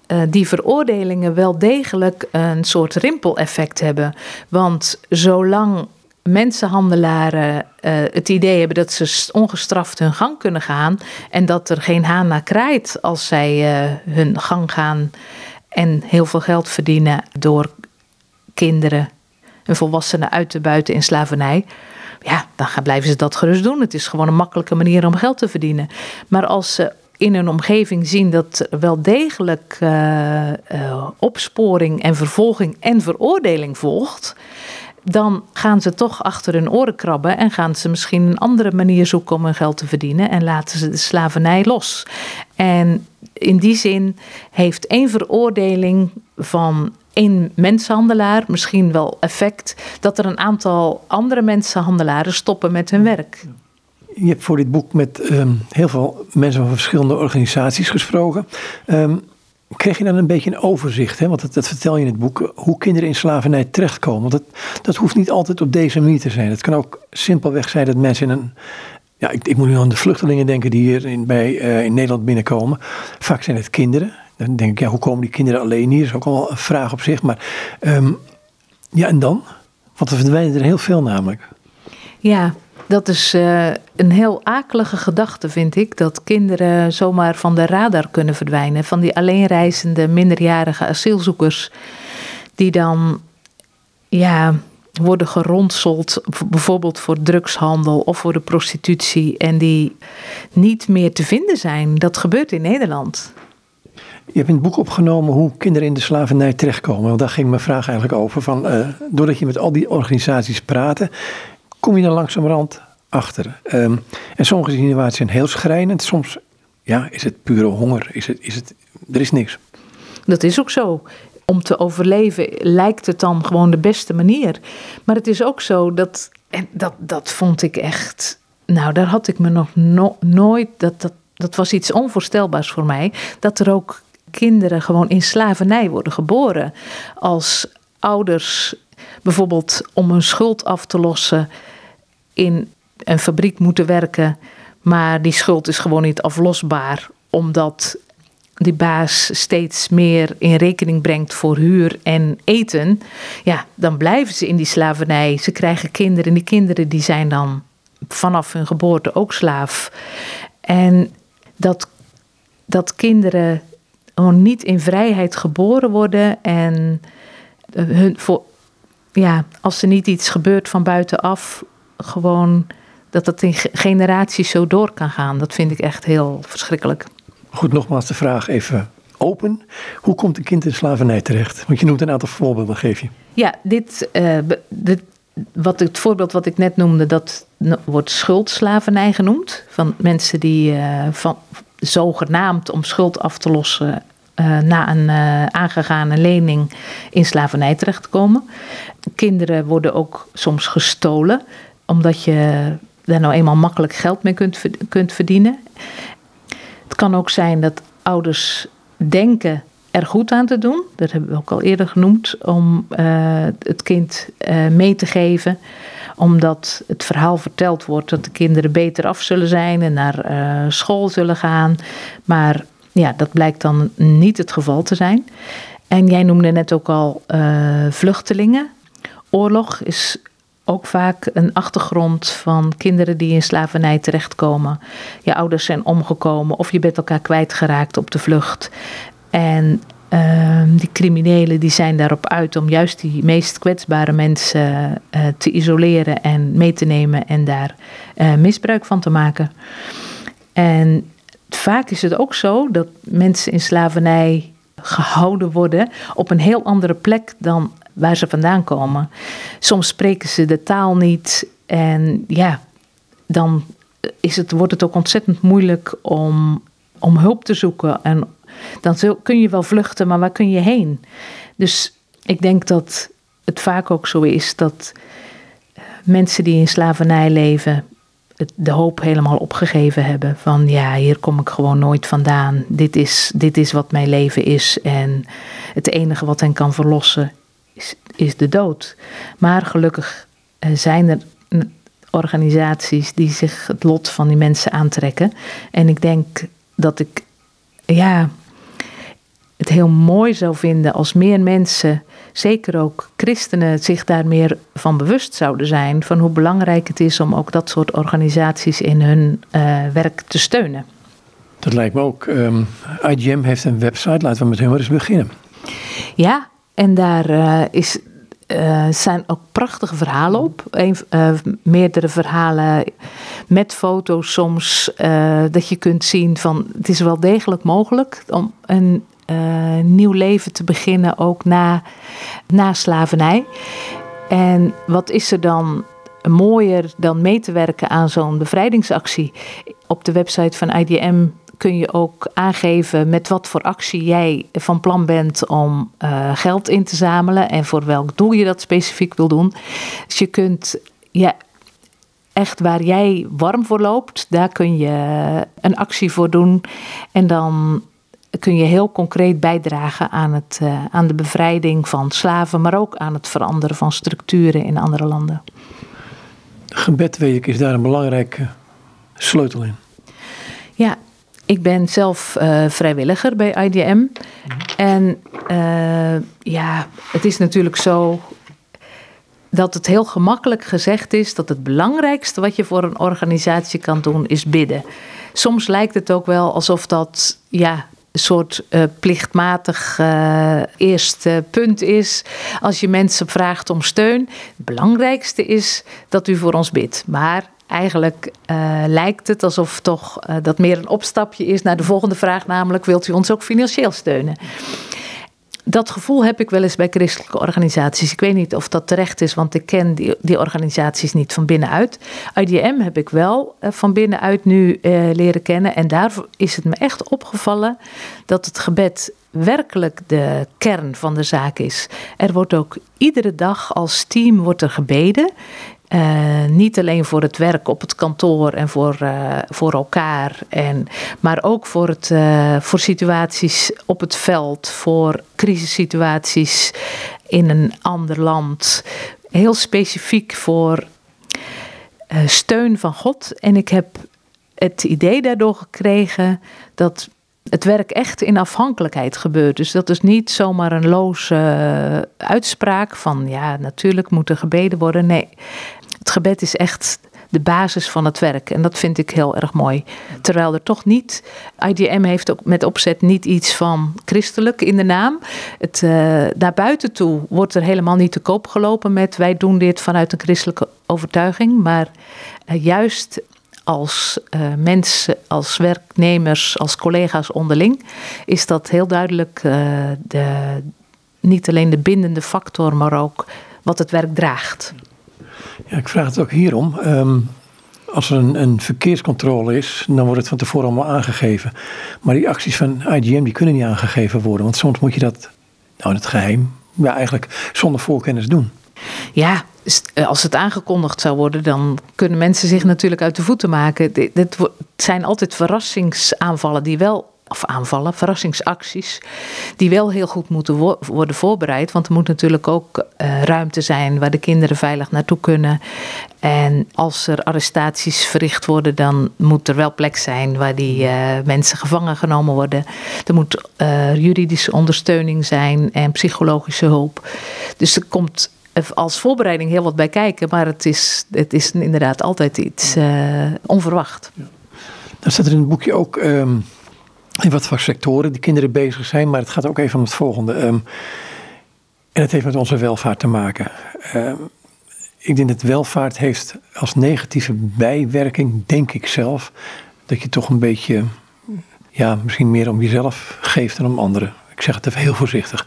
Speaker 2: uh, die veroordelingen wel degelijk een soort rimpeleffect hebben. Want zolang mensenhandelaren uh, het idee hebben dat ze ongestraft hun gang kunnen gaan en dat er geen haan naar kraait als zij uh, hun gang gaan en heel veel geld verdienen door kinderen en volwassenen uit te buiten in slavernij. Ja, dan gaan, blijven ze dat gerust doen. Het is gewoon een makkelijke manier om geld te verdienen. Maar als ze in een omgeving zien dat er wel degelijk uh, uh, opsporing en vervolging en veroordeling volgt, dan gaan ze toch achter hun oren krabben en gaan ze misschien een andere manier zoeken om hun geld te verdienen en laten ze de slavernij los. En in die zin heeft één veroordeling van één mensenhandelaar misschien wel effect dat er een aantal andere mensenhandelaren stoppen met hun werk.
Speaker 1: Je hebt voor dit boek met um, heel veel mensen van verschillende organisaties gesproken. Um, kreeg je dan een beetje een overzicht, hè? want dat, dat, vertel je in het boek, hoe kinderen in slavernij terechtkomen. Want dat, dat hoeft niet altijd op deze manier te zijn. Het kan ook simpelweg zijn dat mensen in een. Ja, ik, ik moet nu aan de vluchtelingen denken die hier in, bij, uh, in Nederland binnenkomen. Vaak zijn het kinderen. Dan denk ik, ja, hoe komen die kinderen alleen hier? Dat is ook wel een vraag op zich. Maar um, ja, en dan? Want er verdwijnen er heel veel namelijk.
Speaker 2: Ja, dat is uh, een heel akelige gedachte, vind ik. Dat kinderen zomaar van de radar kunnen verdwijnen. Van die alleenreizende minderjarige asielzoekers. Die dan ja, worden geronseld, bijvoorbeeld voor drugshandel of voor de prostitutie. En die niet meer te vinden zijn. Dat gebeurt in Nederland.
Speaker 1: Je hebt in het boek opgenomen hoe kinderen in de slavernij terechtkomen. Want daar ging mijn vraag eigenlijk over. Van, uh, doordat je met al die organisaties praat, kom je dan langzamerhand achter. Um, en sommige situaties zijn heel schrijnend. Soms ja, is het pure honger. Is het, is het, er is niks.
Speaker 2: Dat is ook zo. Om te overleven lijkt het dan gewoon de beste manier. Maar het is ook zo dat, en dat, dat vond ik echt. Nou, daar had ik me nog no, nooit. Dat, dat, dat was iets onvoorstelbaars voor mij. Dat er ook kinderen gewoon in slavernij worden geboren. Als ouders bijvoorbeeld om een schuld af te lossen in een fabriek moeten werken, maar die schuld is gewoon niet aflosbaar, omdat die baas steeds meer in rekening brengt voor huur en eten, ja, dan blijven ze in die slavernij. Ze krijgen kinderen en die kinderen die zijn dan vanaf hun geboorte ook slaaf. En dat, dat kinderen gewoon niet in vrijheid geboren worden en hun, voor, ja, als er niet iets gebeurt van buitenaf, gewoon dat dat in generaties zo door kan gaan. Dat vind ik echt heel verschrikkelijk.
Speaker 1: Goed, nogmaals de vraag even open. Hoe komt een kind in slavernij terecht? Want je noemt een aantal voorbeelden, geef je.
Speaker 2: Ja, dit, dit, wat, het voorbeeld wat ik net noemde, dat wordt schuldslavernij genoemd. Van mensen die uh, van, zogenaamd om schuld af te lossen uh, na een aangegane lening in slavernij terechtkomen. Kinderen worden ook soms gestolen, omdat je daar nou eenmaal makkelijk geld mee kunt, kunt verdienen. Het kan ook zijn dat ouders denken er goed aan te doen. Dat hebben we ook al eerder genoemd. Om uh, het kind uh, mee te geven. Omdat het verhaal verteld wordt dat de kinderen beter af zullen zijn en naar uh, school zullen gaan. Maar ja, dat blijkt dan niet het geval te zijn. En jij noemde net ook al vluchtelingen. Oorlog is ook vaak een achtergrond van kinderen die in slavernij terechtkomen. Je ouders zijn omgekomen of je bent elkaar kwijtgeraakt op de vlucht. En uh, die criminelen die zijn daarop uit om juist die meest kwetsbare mensen uh, te isoleren en mee te nemen en daar uh, misbruik van te maken. En vaak is het ook zo dat mensen in slavernij gehouden worden op een heel andere plek dan waar ze vandaan komen. Soms spreken ze de taal niet en ja, dan is het, wordt het ook ontzettend moeilijk om, om hulp te zoeken. En dan kun je wel vluchten, maar waar kun je heen? Dus ik denk dat het vaak ook zo is dat mensen die in slavernij leven de hoop helemaal opgegeven hebben van ja, hier kom ik gewoon nooit vandaan. Dit is, dit is wat mijn leven is en het enige wat hen kan verlossen is, is de dood. Maar gelukkig eh, zijn er organisaties die zich het lot van die mensen aantrekken. En ik denk dat ik, ja, het heel mooi zou vinden als meer mensen, zeker ook christenen, zich daar meer van bewust zouden zijn. Van hoe belangrijk het is om ook dat soort organisaties in hun uh, werk te steunen.
Speaker 1: Dat lijkt me ook. Um, ehm, IGM heeft een website, laten we met hem eens beginnen.
Speaker 2: Ja, en daar uh, is, uh, zijn ook prachtige verhalen op. Een, uh, meerdere verhalen met foto's soms. dat je kunt zien van het is wel degelijk mogelijk om een nieuw leven te beginnen ook na, na slavernij. En wat is er dan mooier dan mee te werken aan zo'n bevrijdingsactie? Op de website van IDM kun je ook aangeven met wat voor actie jij van plan bent om uh, geld in te zamelen en voor welk doel je dat specifiek wil doen. Dus je kunt ja, echt waar jij warm voor loopt, daar kun je een actie voor doen. En dan kun je heel concreet bijdragen aan, het, uh, aan de bevrijding van slaven, maar ook aan het veranderen van structuren in andere landen.
Speaker 1: Gebed, weet ik, is daar een belangrijke sleutel in.
Speaker 2: Ja, ik ben zelf uh, vrijwilliger bij IDM. En uh, ja, het is natuurlijk zo dat het heel gemakkelijk gezegd is dat het belangrijkste wat je voor een organisatie kan doen is bidden. Soms lijkt het ook wel alsof dat ja, een soort uh, plichtmatig eerste punt is. Als je mensen vraagt om steun. Het belangrijkste is dat u voor ons bidt. Maar eigenlijk uh, lijkt het alsof toch uh, dat meer een opstapje is naar de volgende vraag, namelijk wilt u ons ook financieel steunen? Dat gevoel heb ik wel eens bij christelijke organisaties. Ik weet niet of dat terecht is, want ik ken die, die organisaties niet van binnenuit. IDM heb ik wel uh, van binnenuit nu leren kennen. En daar is het me echt opgevallen dat het gebed werkelijk de kern van de zaak is. Er wordt ook iedere dag als team wordt er gebeden. Uh, niet alleen voor het werk op het kantoor en voor, uh, voor elkaar, en, maar ook voor, het, uh, voor situaties op het veld, voor crisissituaties in een ander land. Heel specifiek voor steun van God. En ik heb het idee daardoor gekregen dat het werk echt in afhankelijkheid gebeurt. Dus dat is niet zomaar een loze uitspraak van ja, natuurlijk moet er gebeden worden. Nee, het gebed is echt de basis van het werk. En dat vind ik heel erg mooi. Terwijl er toch niet, IDM heeft ook met opzet niet iets van christelijk in de naam. Het, naar buiten toe wordt er helemaal niet te koop gelopen met wij doen dit vanuit een christelijke overtuiging. Maar uh, juist als uh, mensen, als werknemers, als collega's onderling, is dat heel duidelijk de, niet alleen de bindende factor, maar ook wat het werk draagt.
Speaker 1: Ja, ik vraag het ook hierom. Um, als er een, een, verkeerscontrole is, dan wordt het van tevoren allemaal aangegeven. Maar die acties van IGM die kunnen niet aangegeven worden. Want soms moet je dat, nou het geheim, ja, eigenlijk zonder voorkennis doen.
Speaker 2: Ja, eh, als het aangekondigd zou worden, dan kunnen mensen zich natuurlijk uit de voeten maken. Het zijn altijd verrassingsaanvallen die wel aanvallen, verrassingsacties, die wel heel goed moeten worden voorbereid. Want er moet natuurlijk ook uh, ruimte zijn waar de kinderen veilig naartoe kunnen. En als er arrestaties verricht worden, dan moet er wel plek zijn waar die uh, mensen gevangen genomen worden. Er moet uh, juridische ondersteuning zijn en psychologische hulp. Dus er komt als voorbereiding heel wat bij kijken, maar het is, het is inderdaad altijd iets onverwacht. Ja.
Speaker 1: Dan staat er in het boekje ook. Um in wat voor sectoren die kinderen bezig zijn. Maar het gaat ook even om het volgende. Um, en het heeft met onze welvaart te maken. Um, ik denk dat welvaart heeft als negatieve bijwerking, denk ik zelf, dat je toch een beetje, ja, misschien meer om jezelf geeft dan om anderen. Ik zeg het even heel voorzichtig.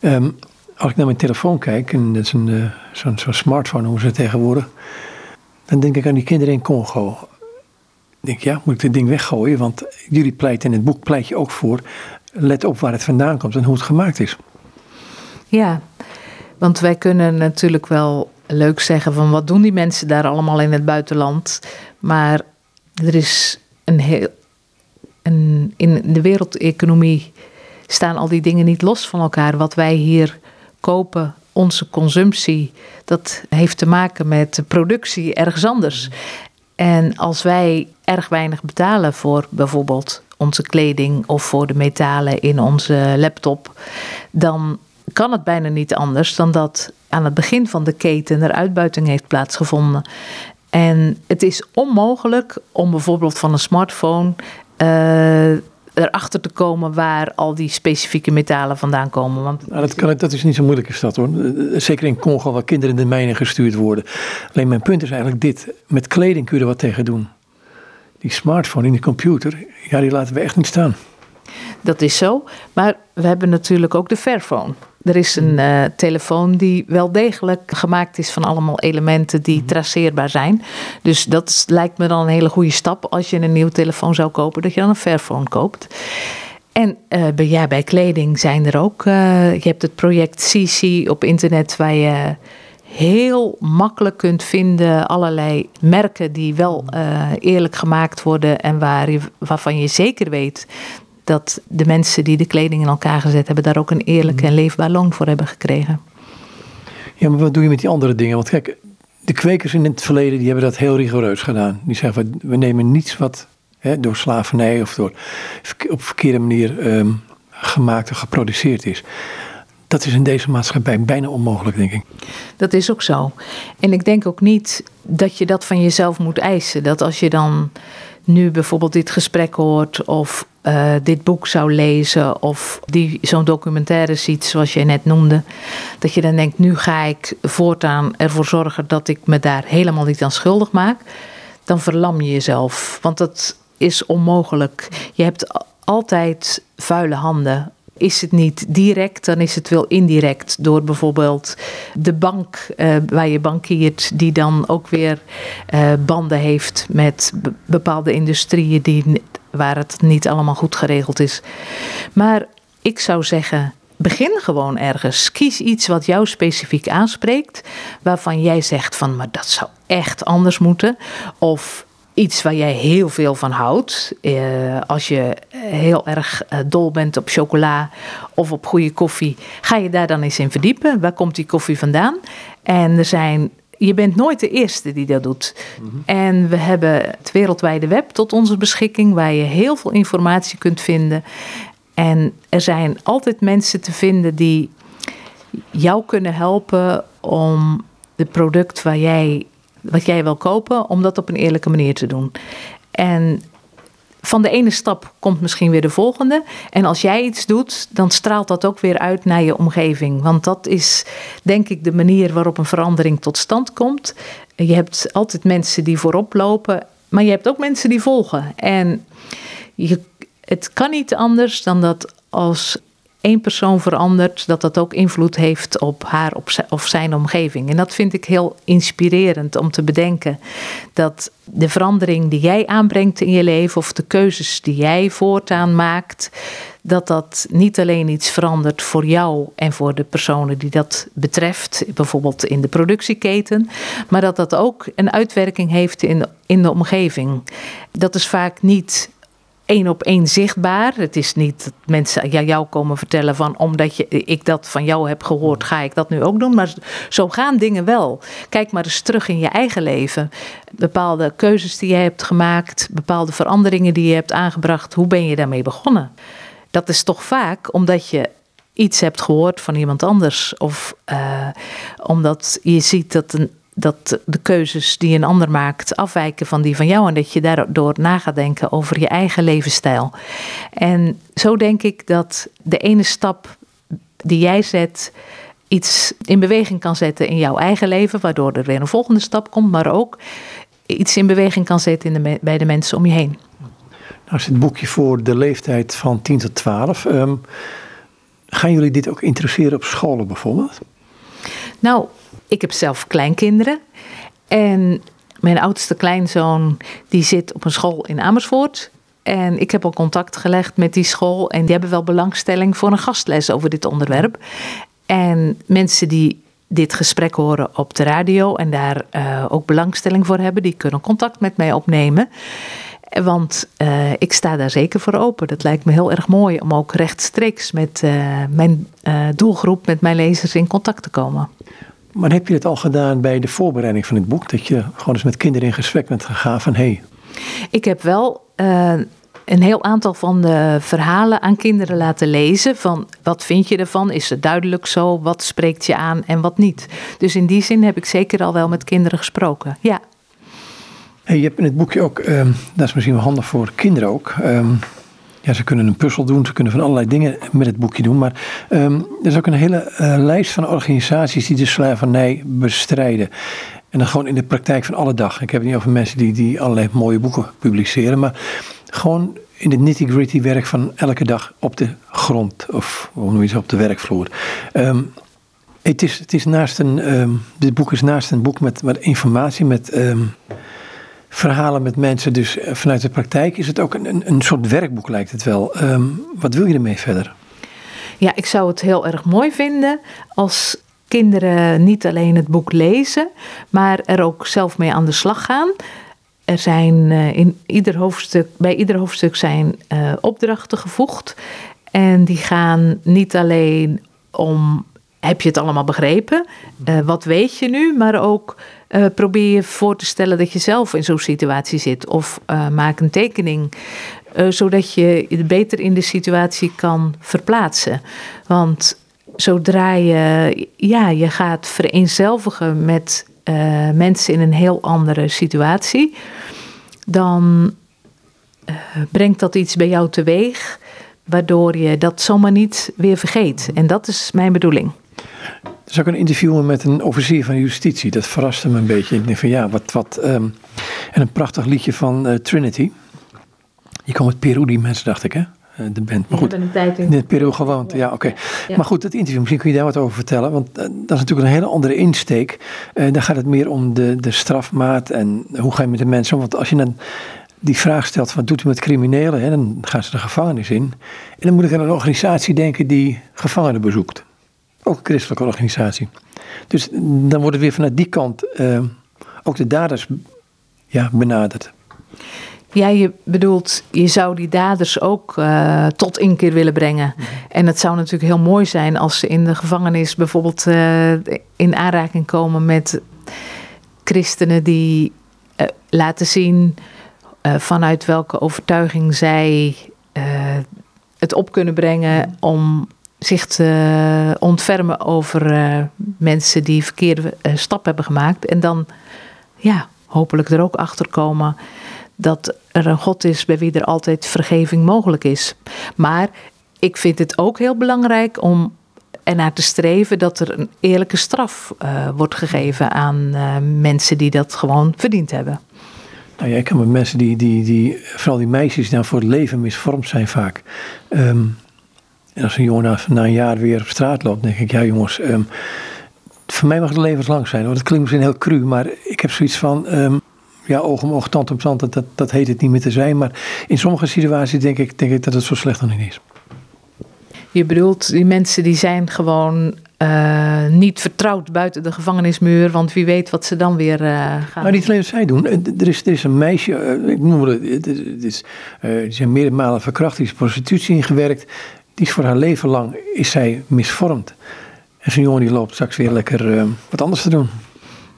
Speaker 1: Um, als ik naar mijn telefoon kijk, en dat is een, uh, zo'n zo smartphone noemen ze tegenwoordig, dan denk ik aan die kinderen in Congo denk, ja, moet ik dit ding weggooien? Want jullie pleiten in het boek pleit je ook voor. Let op waar het vandaan komt en hoe het gemaakt is.
Speaker 2: Ja, want wij kunnen natuurlijk wel leuk zeggen van wat doen die mensen daar allemaal in het buitenland. Maar er is een heel. Een, in de wereldeconomie staan al die dingen niet los van elkaar. Wat wij hier kopen, onze consumptie, dat heeft te maken met de productie ergens anders. En als wij erg weinig betalen voor bijvoorbeeld onze kleding of voor de metalen in onze laptop, dan kan het bijna niet anders dan dat aan het begin van de keten er uitbuiting heeft plaatsgevonden. En het is onmogelijk om bijvoorbeeld van een smartphone uh, erachter te komen waar al die specifieke metalen vandaan komen. Want
Speaker 1: nou, dat, kan, dat is niet zo moeilijk is dat hoor. Zeker in Congo waar kinderen in de mijnen gestuurd worden. Alleen mijn punt is eigenlijk dit. Met kleding kun je er wat tegen doen. Die smartphone in de computer, ja die laten we echt niet staan.
Speaker 2: Dat is zo. Maar we hebben natuurlijk ook de Fairphone. Er is een uh, telefoon die wel degelijk gemaakt is van allemaal elementen die mhm. traceerbaar zijn. Dus dat lijkt me dan een hele goede stap als je een nieuwe telefoon zou kopen, dat je dan een Fairphone koopt. En uh, bij, ja, bij kleding zijn er ook. Uh, je hebt het project CC op internet waar je heel makkelijk kunt vinden allerlei merken die wel uh, eerlijk gemaakt worden en waar je, waarvan je zeker weet dat de mensen die de kleding in elkaar gezet hebben, daar ook een eerlijk en leefbaar loon voor hebben gekregen.
Speaker 1: Ja, maar wat doe je met die andere dingen? Want kijk, de kwekers in het verleden die hebben dat heel rigoureus gedaan. Die zeggen, we nemen niets wat hè, door slavernij of door, op verkeerde manier um, gemaakt en geproduceerd is. Dat is in deze maatschappij bijna onmogelijk, denk ik.
Speaker 2: Dat is ook zo. En ik denk ook niet dat je dat van jezelf moet eisen. Dat als je dan nu bijvoorbeeld dit gesprek hoort of uh, dit boek zou lezen of die zo'n documentaire ziet zoals jij net noemde, dat je dan denkt, nu ga ik voortaan ervoor zorgen dat ik me daar helemaal niet aan schuldig maak, dan verlam je jezelf. Want dat is onmogelijk. Je hebt altijd vuile handen is het niet direct, dan is het wel indirect. Door bijvoorbeeld de bank uh, waar je bankiert, die dan ook weer uh, banden heeft met bepaalde industrieën die, waar het niet allemaal goed geregeld is. Maar ik zou zeggen. Begin gewoon ergens. Kies iets wat jou specifiek aanspreekt, waarvan jij zegt van, maar dat zou echt anders moeten. Of iets waar jij heel veel van houdt. Uh, als je heel erg uh, dol bent op chocola of op goede koffie, ga je daar dan eens in verdiepen. Waar komt die koffie vandaan? En er zijn. Je bent nooit de eerste die dat doet. Mm -hmm. En we hebben het wereldwijde web tot onze beschikking, waar je heel veel informatie kunt vinden. En er zijn altijd mensen te vinden die jou kunnen helpen om het product waar jij wat jij wil kopen, om dat op een eerlijke manier te doen. En van de ene stap komt misschien weer de volgende. En als jij iets doet, dan straalt dat ook weer uit naar je omgeving. Want dat is denk ik de manier waarop een verandering tot stand komt. Je hebt altijd mensen die voorop lopen, maar je hebt ook mensen die volgen. En je, het kan niet anders dan dat als één persoon verandert, dat dat ook invloed heeft op haar of zijn omgeving. En dat vind ik heel inspirerend om te bedenken dat de verandering die jij aanbrengt in je leven of de keuzes die jij voortaan maakt, dat dat niet alleen iets verandert voor jou en voor de personen die dat betreft, bijvoorbeeld in de productieketen, maar dat dat ook een uitwerking heeft in in de omgeving. Dat is vaak niet één op één zichtbaar. Het is niet dat mensen jou komen vertellen van omdat je, ik dat van jou heb gehoord, ga ik dat nu ook doen. Maar zo gaan dingen wel. Kijk maar eens terug in je eigen leven. Bepaalde keuzes die je hebt gemaakt, bepaalde veranderingen die je hebt aangebracht. Hoe ben je daarmee begonnen? Dat is toch vaak omdat je iets hebt gehoord van iemand anders. Of uh, omdat je ziet dat een, dat de keuzes die een ander maakt afwijken van die van jou en dat je daardoor na gaat denken over je eigen levensstijl. En zo denk ik dat de ene stap die jij zet iets in beweging kan zetten in jouw eigen leven, waardoor er weer een volgende stap komt, maar ook iets in beweging kan zetten in de, bij de mensen om je heen.
Speaker 1: Nou is het boekje voor de leeftijd van 10 tot 12. Um, ehm, gaan jullie dit ook interesseren op scholen bijvoorbeeld?
Speaker 2: Nou, ik heb zelf kleinkinderen. En mijn oudste kleinzoon die zit op een school in Amersfoort. En ik heb al contact gelegd met die school. En die hebben wel belangstelling voor een gastles over dit onderwerp. En mensen die dit gesprek horen op de radio en daar uh, ook belangstelling voor hebben, die kunnen contact met mij opnemen. Want uh, ik sta daar zeker voor open. Dat lijkt me heel erg mooi om ook rechtstreeks met uh, mijn doelgroep, met mijn lezers in contact te komen.
Speaker 1: Maar heb je het al gedaan bij de voorbereiding van het boek? Dat je gewoon eens met kinderen in gesprek bent gegaan van hé. Hey.
Speaker 2: Ik heb wel uh, een heel aantal van de verhalen aan kinderen laten lezen. Van wat vind je ervan? Is het duidelijk zo? Wat spreekt je aan en wat niet? Dus in die zin heb ik zeker al wel met kinderen gesproken. Ja.
Speaker 1: Hey, je hebt in het boekje ook, um, dat is misschien wel handig voor kinderen ook. Um, ja, ze kunnen een puzzel doen, ze kunnen van allerlei dingen met het boekje doen. Maar um, er is ook een hele uh, lijst van organisaties die de slavernij bestrijden. En dan gewoon in de praktijk van alle dag. Ik heb het niet over mensen die, die allerlei mooie boeken publiceren, maar gewoon in het nitty-gritty werk van elke dag op de grond of hoe noem je het, op de werkvloer. Um, het, is, het is naast een, um, dit boek is naast een boek met, met informatie, met verhalen met mensen, dus eh, vanuit de praktijk, is het ook een, een soort werkboek lijkt het wel. wat wil je ermee verder?
Speaker 2: Ja, ik zou het heel erg mooi vinden als kinderen niet alleen het boek lezen, maar er ook zelf mee aan de slag gaan. Er zijn uh, in ieder hoofdstuk, bij ieder hoofdstuk zijn uh, opdrachten gevoegd. En die gaan niet alleen om heb je het allemaal begrepen? Uh, wat weet je nu? Maar ook uh, probeer je voor te stellen dat je zelf in zo'n situatie zit. Of uh, maak een tekening, zodat je je beter in de situatie kan verplaatsen. Want zodra je, ja, je gaat vereenzelvigen met mensen in een heel andere situatie, dan brengt dat iets bij jou teweeg waardoor je dat zomaar niet weer vergeet. En dat is mijn bedoeling.
Speaker 1: Er is ook een interview met een officier van justitie. Dat verraste me een beetje. Ik denk van ja, wat. wat um, en een prachtig liedje van uh, Trinity. Je komt uit Peru, die mensen, dacht ik, hè? Uh, de band. Maar goed, in, in Peru gewoond. Ja, oké. Okay. Ja. Maar goed, het interview, misschien kun je daar wat over vertellen. Want uh, dat is natuurlijk een hele andere insteek. dan gaat het meer om de, de strafmaat en hoe ga je met de mensen om. Want als je dan die vraag stelt: wat doet u met criminelen? Hè, dan gaan ze de gevangenis in. En dan moet ik aan een organisatie denken die gevangenen bezoekt ook een christelijke organisatie. Dus dan wordt het weer vanuit die kant uh, ook de daders ja, benaderd.
Speaker 2: Ja, je bedoelt, je zou die daders ook uh, tot inkeer willen brengen. En het zou natuurlijk heel mooi zijn als ze in de gevangenis bijvoorbeeld uh, in aanraking komen met christenen die uh, laten zien vanuit welke overtuiging zij het op kunnen brengen om zich te ontfermen over uh, mensen die verkeerde uh, stap hebben gemaakt. En dan ja, hopelijk er ook achter komen dat er een God is bij wie er altijd vergeving mogelijk is. Maar ik vind het ook heel belangrijk om ernaar te streven dat er een eerlijke straf wordt gegeven aan mensen die dat gewoon verdiend hebben.
Speaker 1: Nou ja, ik kan met mensen die, die, die, vooral die meisjes, die voor het leven misvormd zijn vaak. Um, en als een jongen na, een jaar weer op straat loopt, denk ik, ja jongens, um, voor mij mag het levenslang zijn. Hoor. Dat klinkt misschien heel cru, maar ik heb zoiets van, um, ja, oog om oog, tand om tand, dat, dat heet het niet meer te zijn. Maar in sommige situaties denk ik, denk ik dat het zo slecht nog niet is.
Speaker 2: Je bedoelt, die mensen die zijn gewoon uh, niet vertrouwd buiten de gevangenismuur, want wie weet wat ze dan weer uh, gaan
Speaker 1: Maar niet alleen wat zij doen. Er is, er is een meisje, uh, ik noem het, het is, zijn meerdere malen verkracht, die is prostitutie ingewerkt die is voor haar leven lang is zij misvormd. En zo'n jongen die loopt straks weer lekker uh, wat anders te doen.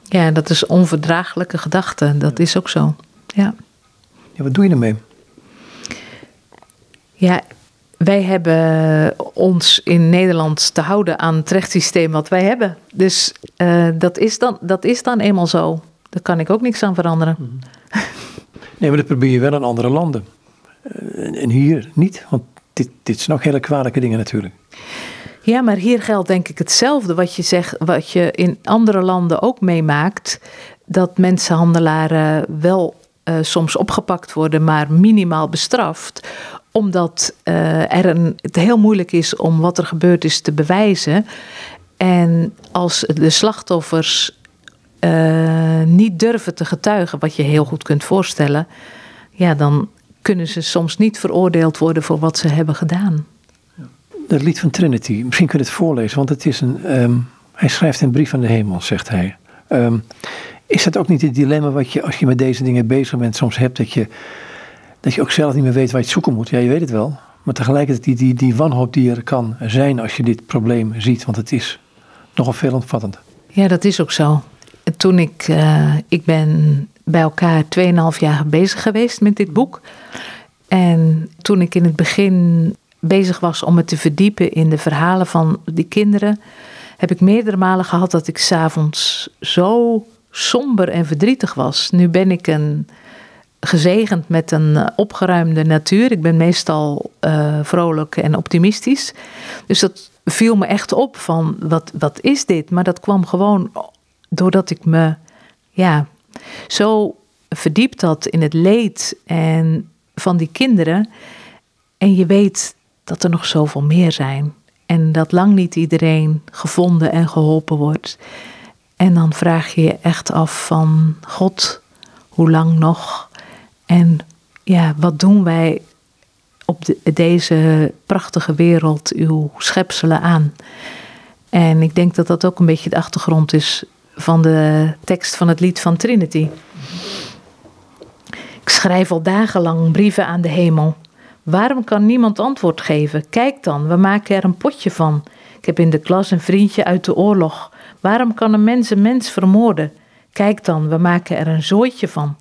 Speaker 2: Ja, dat is onverdraaglijke gedachte. Dat is ook zo. Ja.
Speaker 1: ja wat doe je ermee?
Speaker 2: Ja, wij hebben ons in Nederland te houden aan het rechtssysteem wat wij hebben. Dus uh, dat, is dan, dat is dan eenmaal zo. Daar kan ik ook niks aan veranderen.
Speaker 1: Nee, maar dat probeer je wel in andere landen. Uh, en hier niet, want dit, zijn nog hele kwalijke dingen natuurlijk.
Speaker 2: Ja, maar hier geldt denk ik hetzelfde wat je zegt, wat je in andere landen ook meemaakt. Dat mensenhandelaren wel uh, soms opgepakt worden, maar minimaal bestraft. Omdat uh, er een, het heel moeilijk is om wat er gebeurd is te bewijzen. En als de slachtoffers uh, niet durven te getuigen, wat je heel goed kunt voorstellen, ja, dan kunnen ze soms niet veroordeeld worden voor wat ze hebben gedaan.
Speaker 1: Dat lied van Trinity, misschien kun je het voorlezen, want het is een. Um, hij schrijft een brief aan de hemel, zegt hij. Um, is dat ook niet het dilemma wat je, als je met deze dingen bezig bent, soms hebt, dat je, dat je ook zelf niet meer weet waar je het zoeken moet? Ja, je weet het wel. Maar tegelijkertijd die, die, die wanhoop die er kan zijn als je dit probleem ziet, want het is nogal veel omvattend.
Speaker 2: Ja, dat is ook zo. Toen ik, uh, ik ben bij elkaar 2,5 jaar bezig geweest met dit boek. En toen ik in het begin bezig was om me te verdiepen in de verhalen van die kinderen, heb ik meerdere malen gehad dat ik s'avonds zo somber en verdrietig was. Nu ben ik een gezegend met een opgeruimde natuur. Ik ben meestal uh, vrolijk en optimistisch. Dus dat viel me echt op van wat, wat is dit? Maar dat kwam gewoon doordat ik me ja, zo verdiept had in het leed en van die kinderen. En je weet dat er nog zoveel meer zijn. En dat lang niet iedereen gevonden en geholpen wordt. En dan vraag je je echt af van God, hoe lang nog? En ja, wat doen wij op deze prachtige wereld, uw schepselen aan? En ik denk dat dat ook een beetje de achtergrond is van de tekst van het lied van Trinity. Ik schrijf al dagenlang brieven aan de hemel. Waarom kan niemand antwoord geven? Kijk dan, we maken er een potje van. Ik heb in de klas een vriendje uit de oorlog. Waarom kan een mens een mens vermoorden? Kijk dan, we maken er een zooitje van.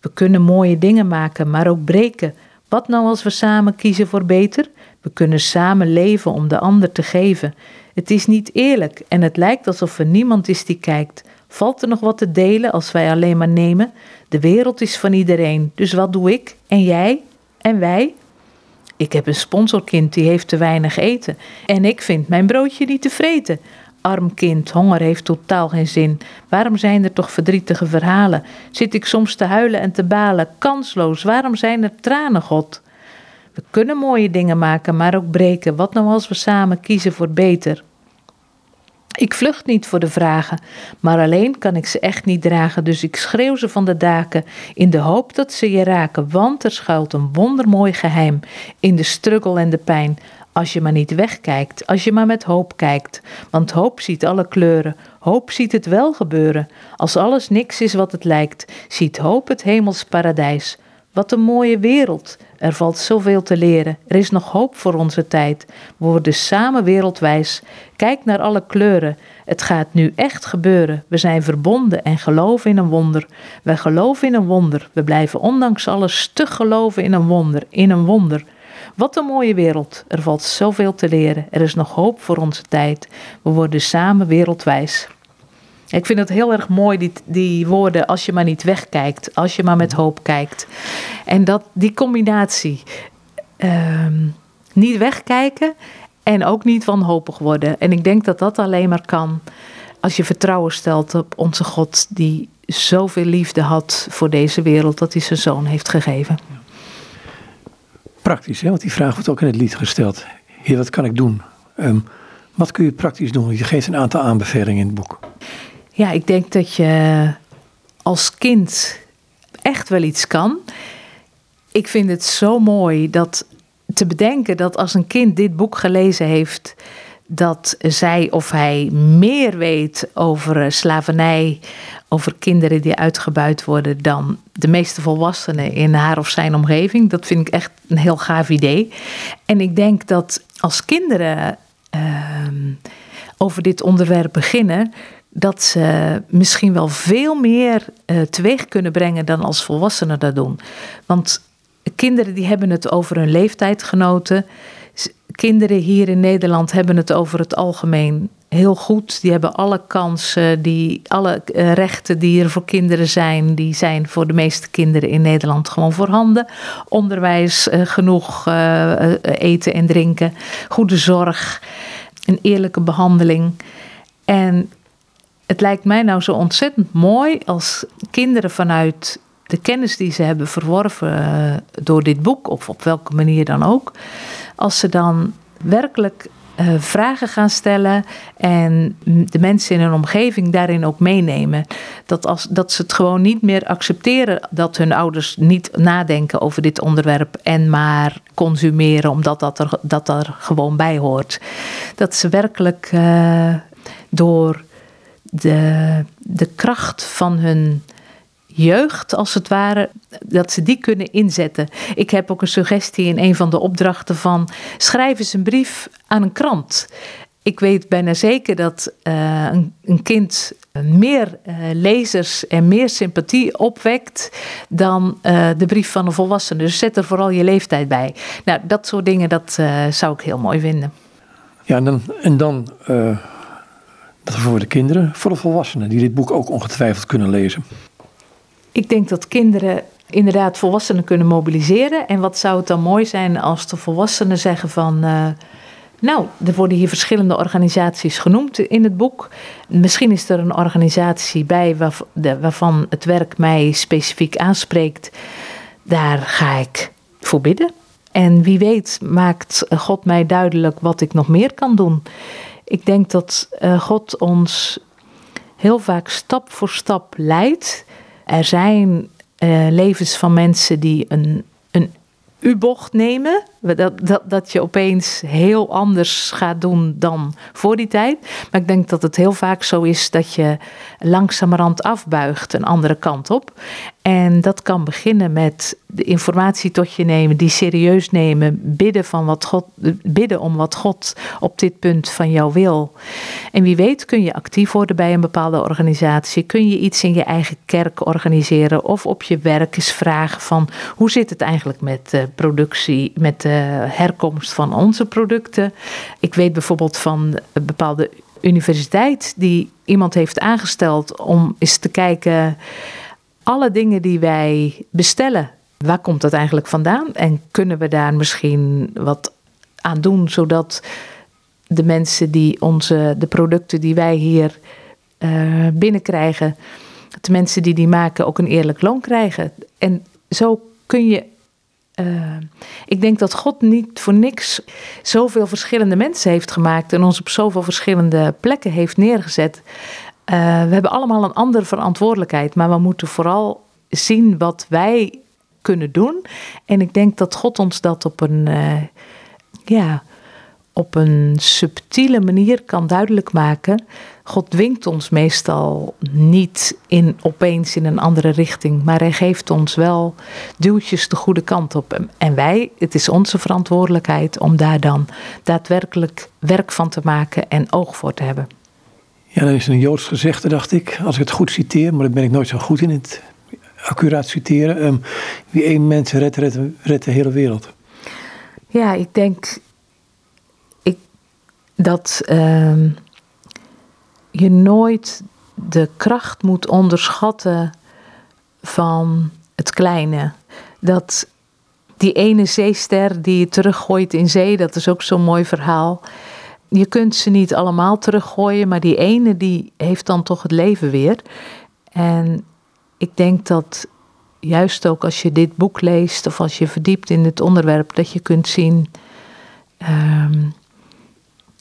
Speaker 2: We kunnen mooie dingen maken, maar ook breken. Wat nou als we samen kiezen voor beter? We kunnen samen leven om de ander te geven. Het is niet eerlijk en het lijkt alsof er niemand is die kijkt. Valt er nog wat te delen als wij alleen maar nemen? De wereld is van iedereen, dus wat doe ik? En jij? En wij? Ik heb een sponsorkind die heeft te weinig eten. En ik vind mijn broodje niet te vreten. Arm kind, honger heeft totaal geen zin. Waarom zijn er toch verdrietige verhalen? Zit ik soms te huilen en te balen? Kansloos, waarom zijn er tranen, God? We kunnen mooie dingen maken, maar ook breken. Wat nou als we samen kiezen voor beter? Ik vlucht niet voor de vragen, maar alleen kan ik ze echt niet dragen, dus ik schreeuw ze van de daken in de hoop dat ze je raken, want er schuilt een wondermooi geheim in de struggle en de pijn. Als je maar niet wegkijkt, als je maar met hoop kijkt, want hoop ziet alle kleuren, hoop ziet het wel gebeuren. Als alles niks is wat het lijkt, ziet hoop het hemels paradijs. Wat een mooie wereld. Er valt zoveel te leren. Er is nog hoop voor onze tijd. We worden samen wereldwijs. Kijk naar alle kleuren. Het gaat nu echt gebeuren. We zijn verbonden en geloven in een wonder. Wij geloven in een wonder. We blijven ondanks alles stug geloven in een wonder. In een wonder. Wat een mooie wereld. Er valt zoveel te leren. Er is nog hoop voor onze tijd. We worden samen wereldwijs. Ik vind het heel erg mooi, die, die woorden, als je maar niet wegkijkt, als je maar met hoop kijkt. En dat, die combinatie, ehm, niet wegkijken en ook niet wanhopig worden. En ik denk dat dat alleen maar kan als je vertrouwen stelt op onze God, die zoveel liefde had voor deze wereld, dat hij zijn zoon heeft gegeven.
Speaker 1: Praktisch, hè? want die vraag wordt ook in het lied gesteld. Heer, wat kan ik doen? Um, wat kun je praktisch doen? Je geeft een aantal aanbevelingen in het boek.
Speaker 2: Ja, ik denk dat je als kind echt wel iets kan. Ik vind het zo mooi dat te bedenken dat als een kind dit boek gelezen heeft, dat zij of hij meer weet over eh, slavernij, over kinderen die uitgebuit worden dan de meeste volwassenen in haar of zijn omgeving. Dat vind ik echt een heel gaaf idee. En ik denk dat als kinderen uh, over dit onderwerp beginnen, dat ze misschien wel veel meer uh, teweeg kunnen brengen dan als volwassenen dat doen. Want kinderen die hebben het over hun leeftijdgenoten. Kinderen hier in Nederland hebben het over het algemeen heel goed. Die hebben alle kansen, die, alle eh, rechten die er voor kinderen zijn, die zijn voor de meeste kinderen in Nederland gewoon voorhanden. Onderwijs, uh, genoeg eten en drinken, goede zorg, een eerlijke behandeling. En het lijkt mij nou zo ontzettend mooi als kinderen vanuit de kennis die ze hebben verworven uh, door dit boek, of op welke manier dan ook, als ze dan werkelijk uh, vragen gaan stellen en de mensen in hun omgeving daarin ook meenemen. Dat, als, dat ze het gewoon niet meer accepteren dat hun ouders niet nadenken over dit onderwerp en maar consumeren omdat dat er, dat er gewoon bij hoort. Dat ze werkelijk uh, door de, de kracht van hun jeugd, als het ware, dat ze die kunnen inzetten. Ik heb ook een suggestie in een van de opdrachten van schrijf eens een brief aan een krant. ik weet bijna zeker dat eh, een, een, kind meer uh, lezers en meer sympathie opwekt dan uh, de brief van een volwassene. Dus zet er vooral je leeftijd bij. Nou, dat soort dingen, dat zou ik heel mooi vinden.
Speaker 1: Ja, en dan, en dan voor de kinderen, voor de volwassenen die dit boek ook ongetwijfeld kunnen lezen.
Speaker 2: Ik denk dat kinderen inderdaad volwassenen kunnen mobiliseren. En wat zou het dan mooi zijn als de volwassenen zeggen van. Uh, nou, er worden hier verschillende organisaties genoemd in het boek. Misschien is er een organisatie bij waarvan het werk mij specifiek aanspreekt. Daar ga ik voor bidden. En wie weet maakt God mij duidelijk wat ik nog meer kan doen. Ik denk dat uh, God ons heel vaak stap voor stap leidt. Er zijn uh, levens van mensen die een, een U-bocht nemen. Dat, dat, dat je opeens heel anders gaat doen dan voor die tijd. Maar ik denk dat het heel vaak zo is dat je langzamerhand afbuigt een andere kant op. En dat kan beginnen met de informatie tot je nemen, die serieus nemen, bidden, van wat God, bidden om wat God op dit punt van jou wil. En wie weet kun je actief worden bij een bepaalde organisatie, kun je iets in je eigen kerk organiseren of op je werk eens vragen van hoe zit het eigenlijk met de productie, met de herkomst van onze producten. Ik weet bijvoorbeeld van een bepaalde universiteit die iemand heeft aangesteld om eens te kijken alle dingen die wij bestellen, waar komt dat eigenlijk vandaan? En kunnen we daar misschien wat aan doen, zodat de mensen die onze, de producten die wij hier uh, binnenkrijgen, de mensen die die maken ook een eerlijk loon krijgen. En zo kun je. Uh, ik denk dat God niet voor niks zoveel verschillende mensen heeft gemaakt en ons op zoveel verschillende plekken heeft neergezet. Uh, we hebben allemaal een andere verantwoordelijkheid, maar we moeten vooral zien wat wij kunnen doen. En ik denk dat God ons dat op een, uh, ja, op een subtiele manier kan duidelijk maken. God dwingt ons meestal niet in, opeens in een andere richting, maar hij geeft ons wel duwtjes de goede kant op. En wij, het is onze verantwoordelijkheid om daar dan daadwerkelijk werk van te maken en oog voor te hebben.
Speaker 1: Ja, dat is een Joods gezegde, dacht ik, als ik het goed citeer, maar daar ben ik nooit zo goed in het accuraat citeren. Wie één mens redt, redt, redt de hele wereld.
Speaker 2: Ja, ik denk ik, dat uh, je nooit de kracht moet onderschatten van het kleine. Dat die ene zeester die je teruggooit in zee, dat is ook zo'n mooi verhaal je kunt ze niet allemaal teruggooien, maar die ene die heeft dan toch het leven weer. En ik denk dat juist ook als je dit boek leest of als je verdiept in het onderwerp, dat je kunt zien. Ehm,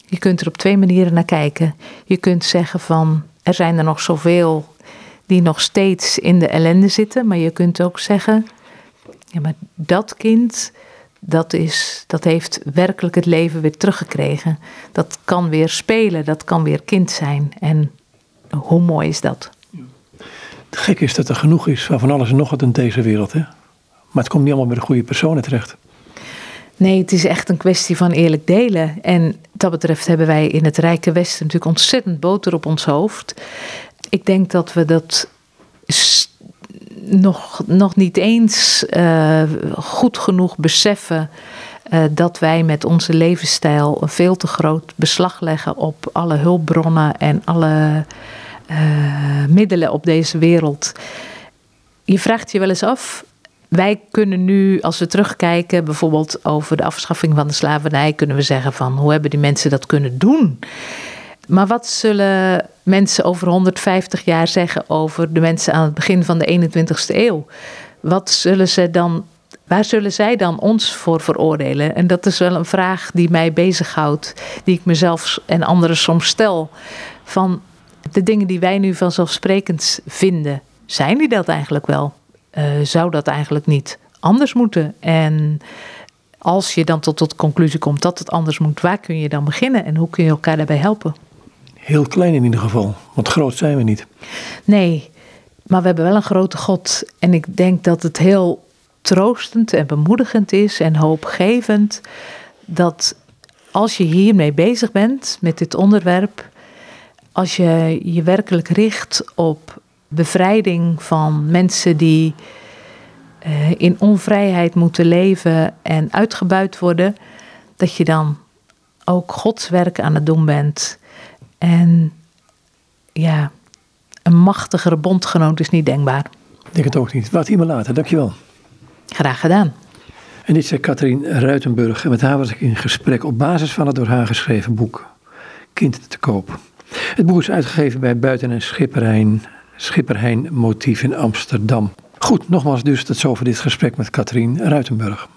Speaker 2: je kunt er op twee manieren naar kijken. Je kunt zeggen van er zijn er nog zoveel die nog steeds in de ellende zitten, maar je kunt ook zeggen, ja, maar dat kind dat, is, dat heeft werkelijk het leven weer teruggekregen. Dat kan weer spelen, dat kan weer kind zijn. En hoe mooi is dat?
Speaker 1: Het gekke is dat er genoeg is van alles en nog wat in deze wereld. Hè? Maar het komt niet allemaal bij de goede personen terecht.
Speaker 2: Nee, het is echt een kwestie van eerlijk delen. En dat betreft hebben wij in het Rijke Westen natuurlijk ontzettend boter op ons hoofd. Ik denk dat we dat nog, nog niet eens uh, goed genoeg beseffen uh, dat wij met onze levensstijl een veel te groot beslag leggen op alle hulpbronnen en alle uh, middelen op deze wereld. Je vraagt je wel eens af. Wij kunnen nu, als we terugkijken, bijvoorbeeld over de afschaffing van de slavernij, kunnen we zeggen van hoe hebben die mensen dat kunnen doen? Maar wat zullen mensen over 150 jaar zeggen over de mensen aan het begin van de 21ste eeuw? Wat zullen ze dan, waar zullen zij dan ons voor veroordelen? En dat is wel een vraag die mij bezighoudt, die ik mezelf en anderen soms stel. Van de dingen die wij nu vanzelfsprekend vinden, zijn die dat eigenlijk wel? Uh, zou dat eigenlijk niet anders moeten? En als je dan tot de conclusie komt dat het anders moet, waar kun je dan beginnen en hoe kun je elkaar daarbij helpen?
Speaker 1: Heel klein in ieder geval, want groot zijn we niet.
Speaker 2: Nee, maar we hebben wel een grote God. En ik denk dat het heel troostend en bemoedigend is en hoopgevend dat als je hiermee bezig bent, met dit onderwerp, als je je werkelijk richt op bevrijding van mensen die uh, in onvrijheid moeten leven en uitgebuit worden, dat je dan ook Gods werk aan het doen bent. En ja, een machtigere bondgenoot is niet denkbaar.
Speaker 1: Ik denk het ook niet. Wat hier maar later. Dankjewel.
Speaker 2: Graag gedaan.
Speaker 1: En dit is Katrien Ruitenburg. En met haar was ik in gesprek op basis van het door haar geschreven boek Kind te koop. Het boek is uitgegeven bij Buiten en Schipperhein, Schipperhein Motief in Amsterdam. Goed, nogmaals dus tot zover dit gesprek met Katrien Ruitenburg.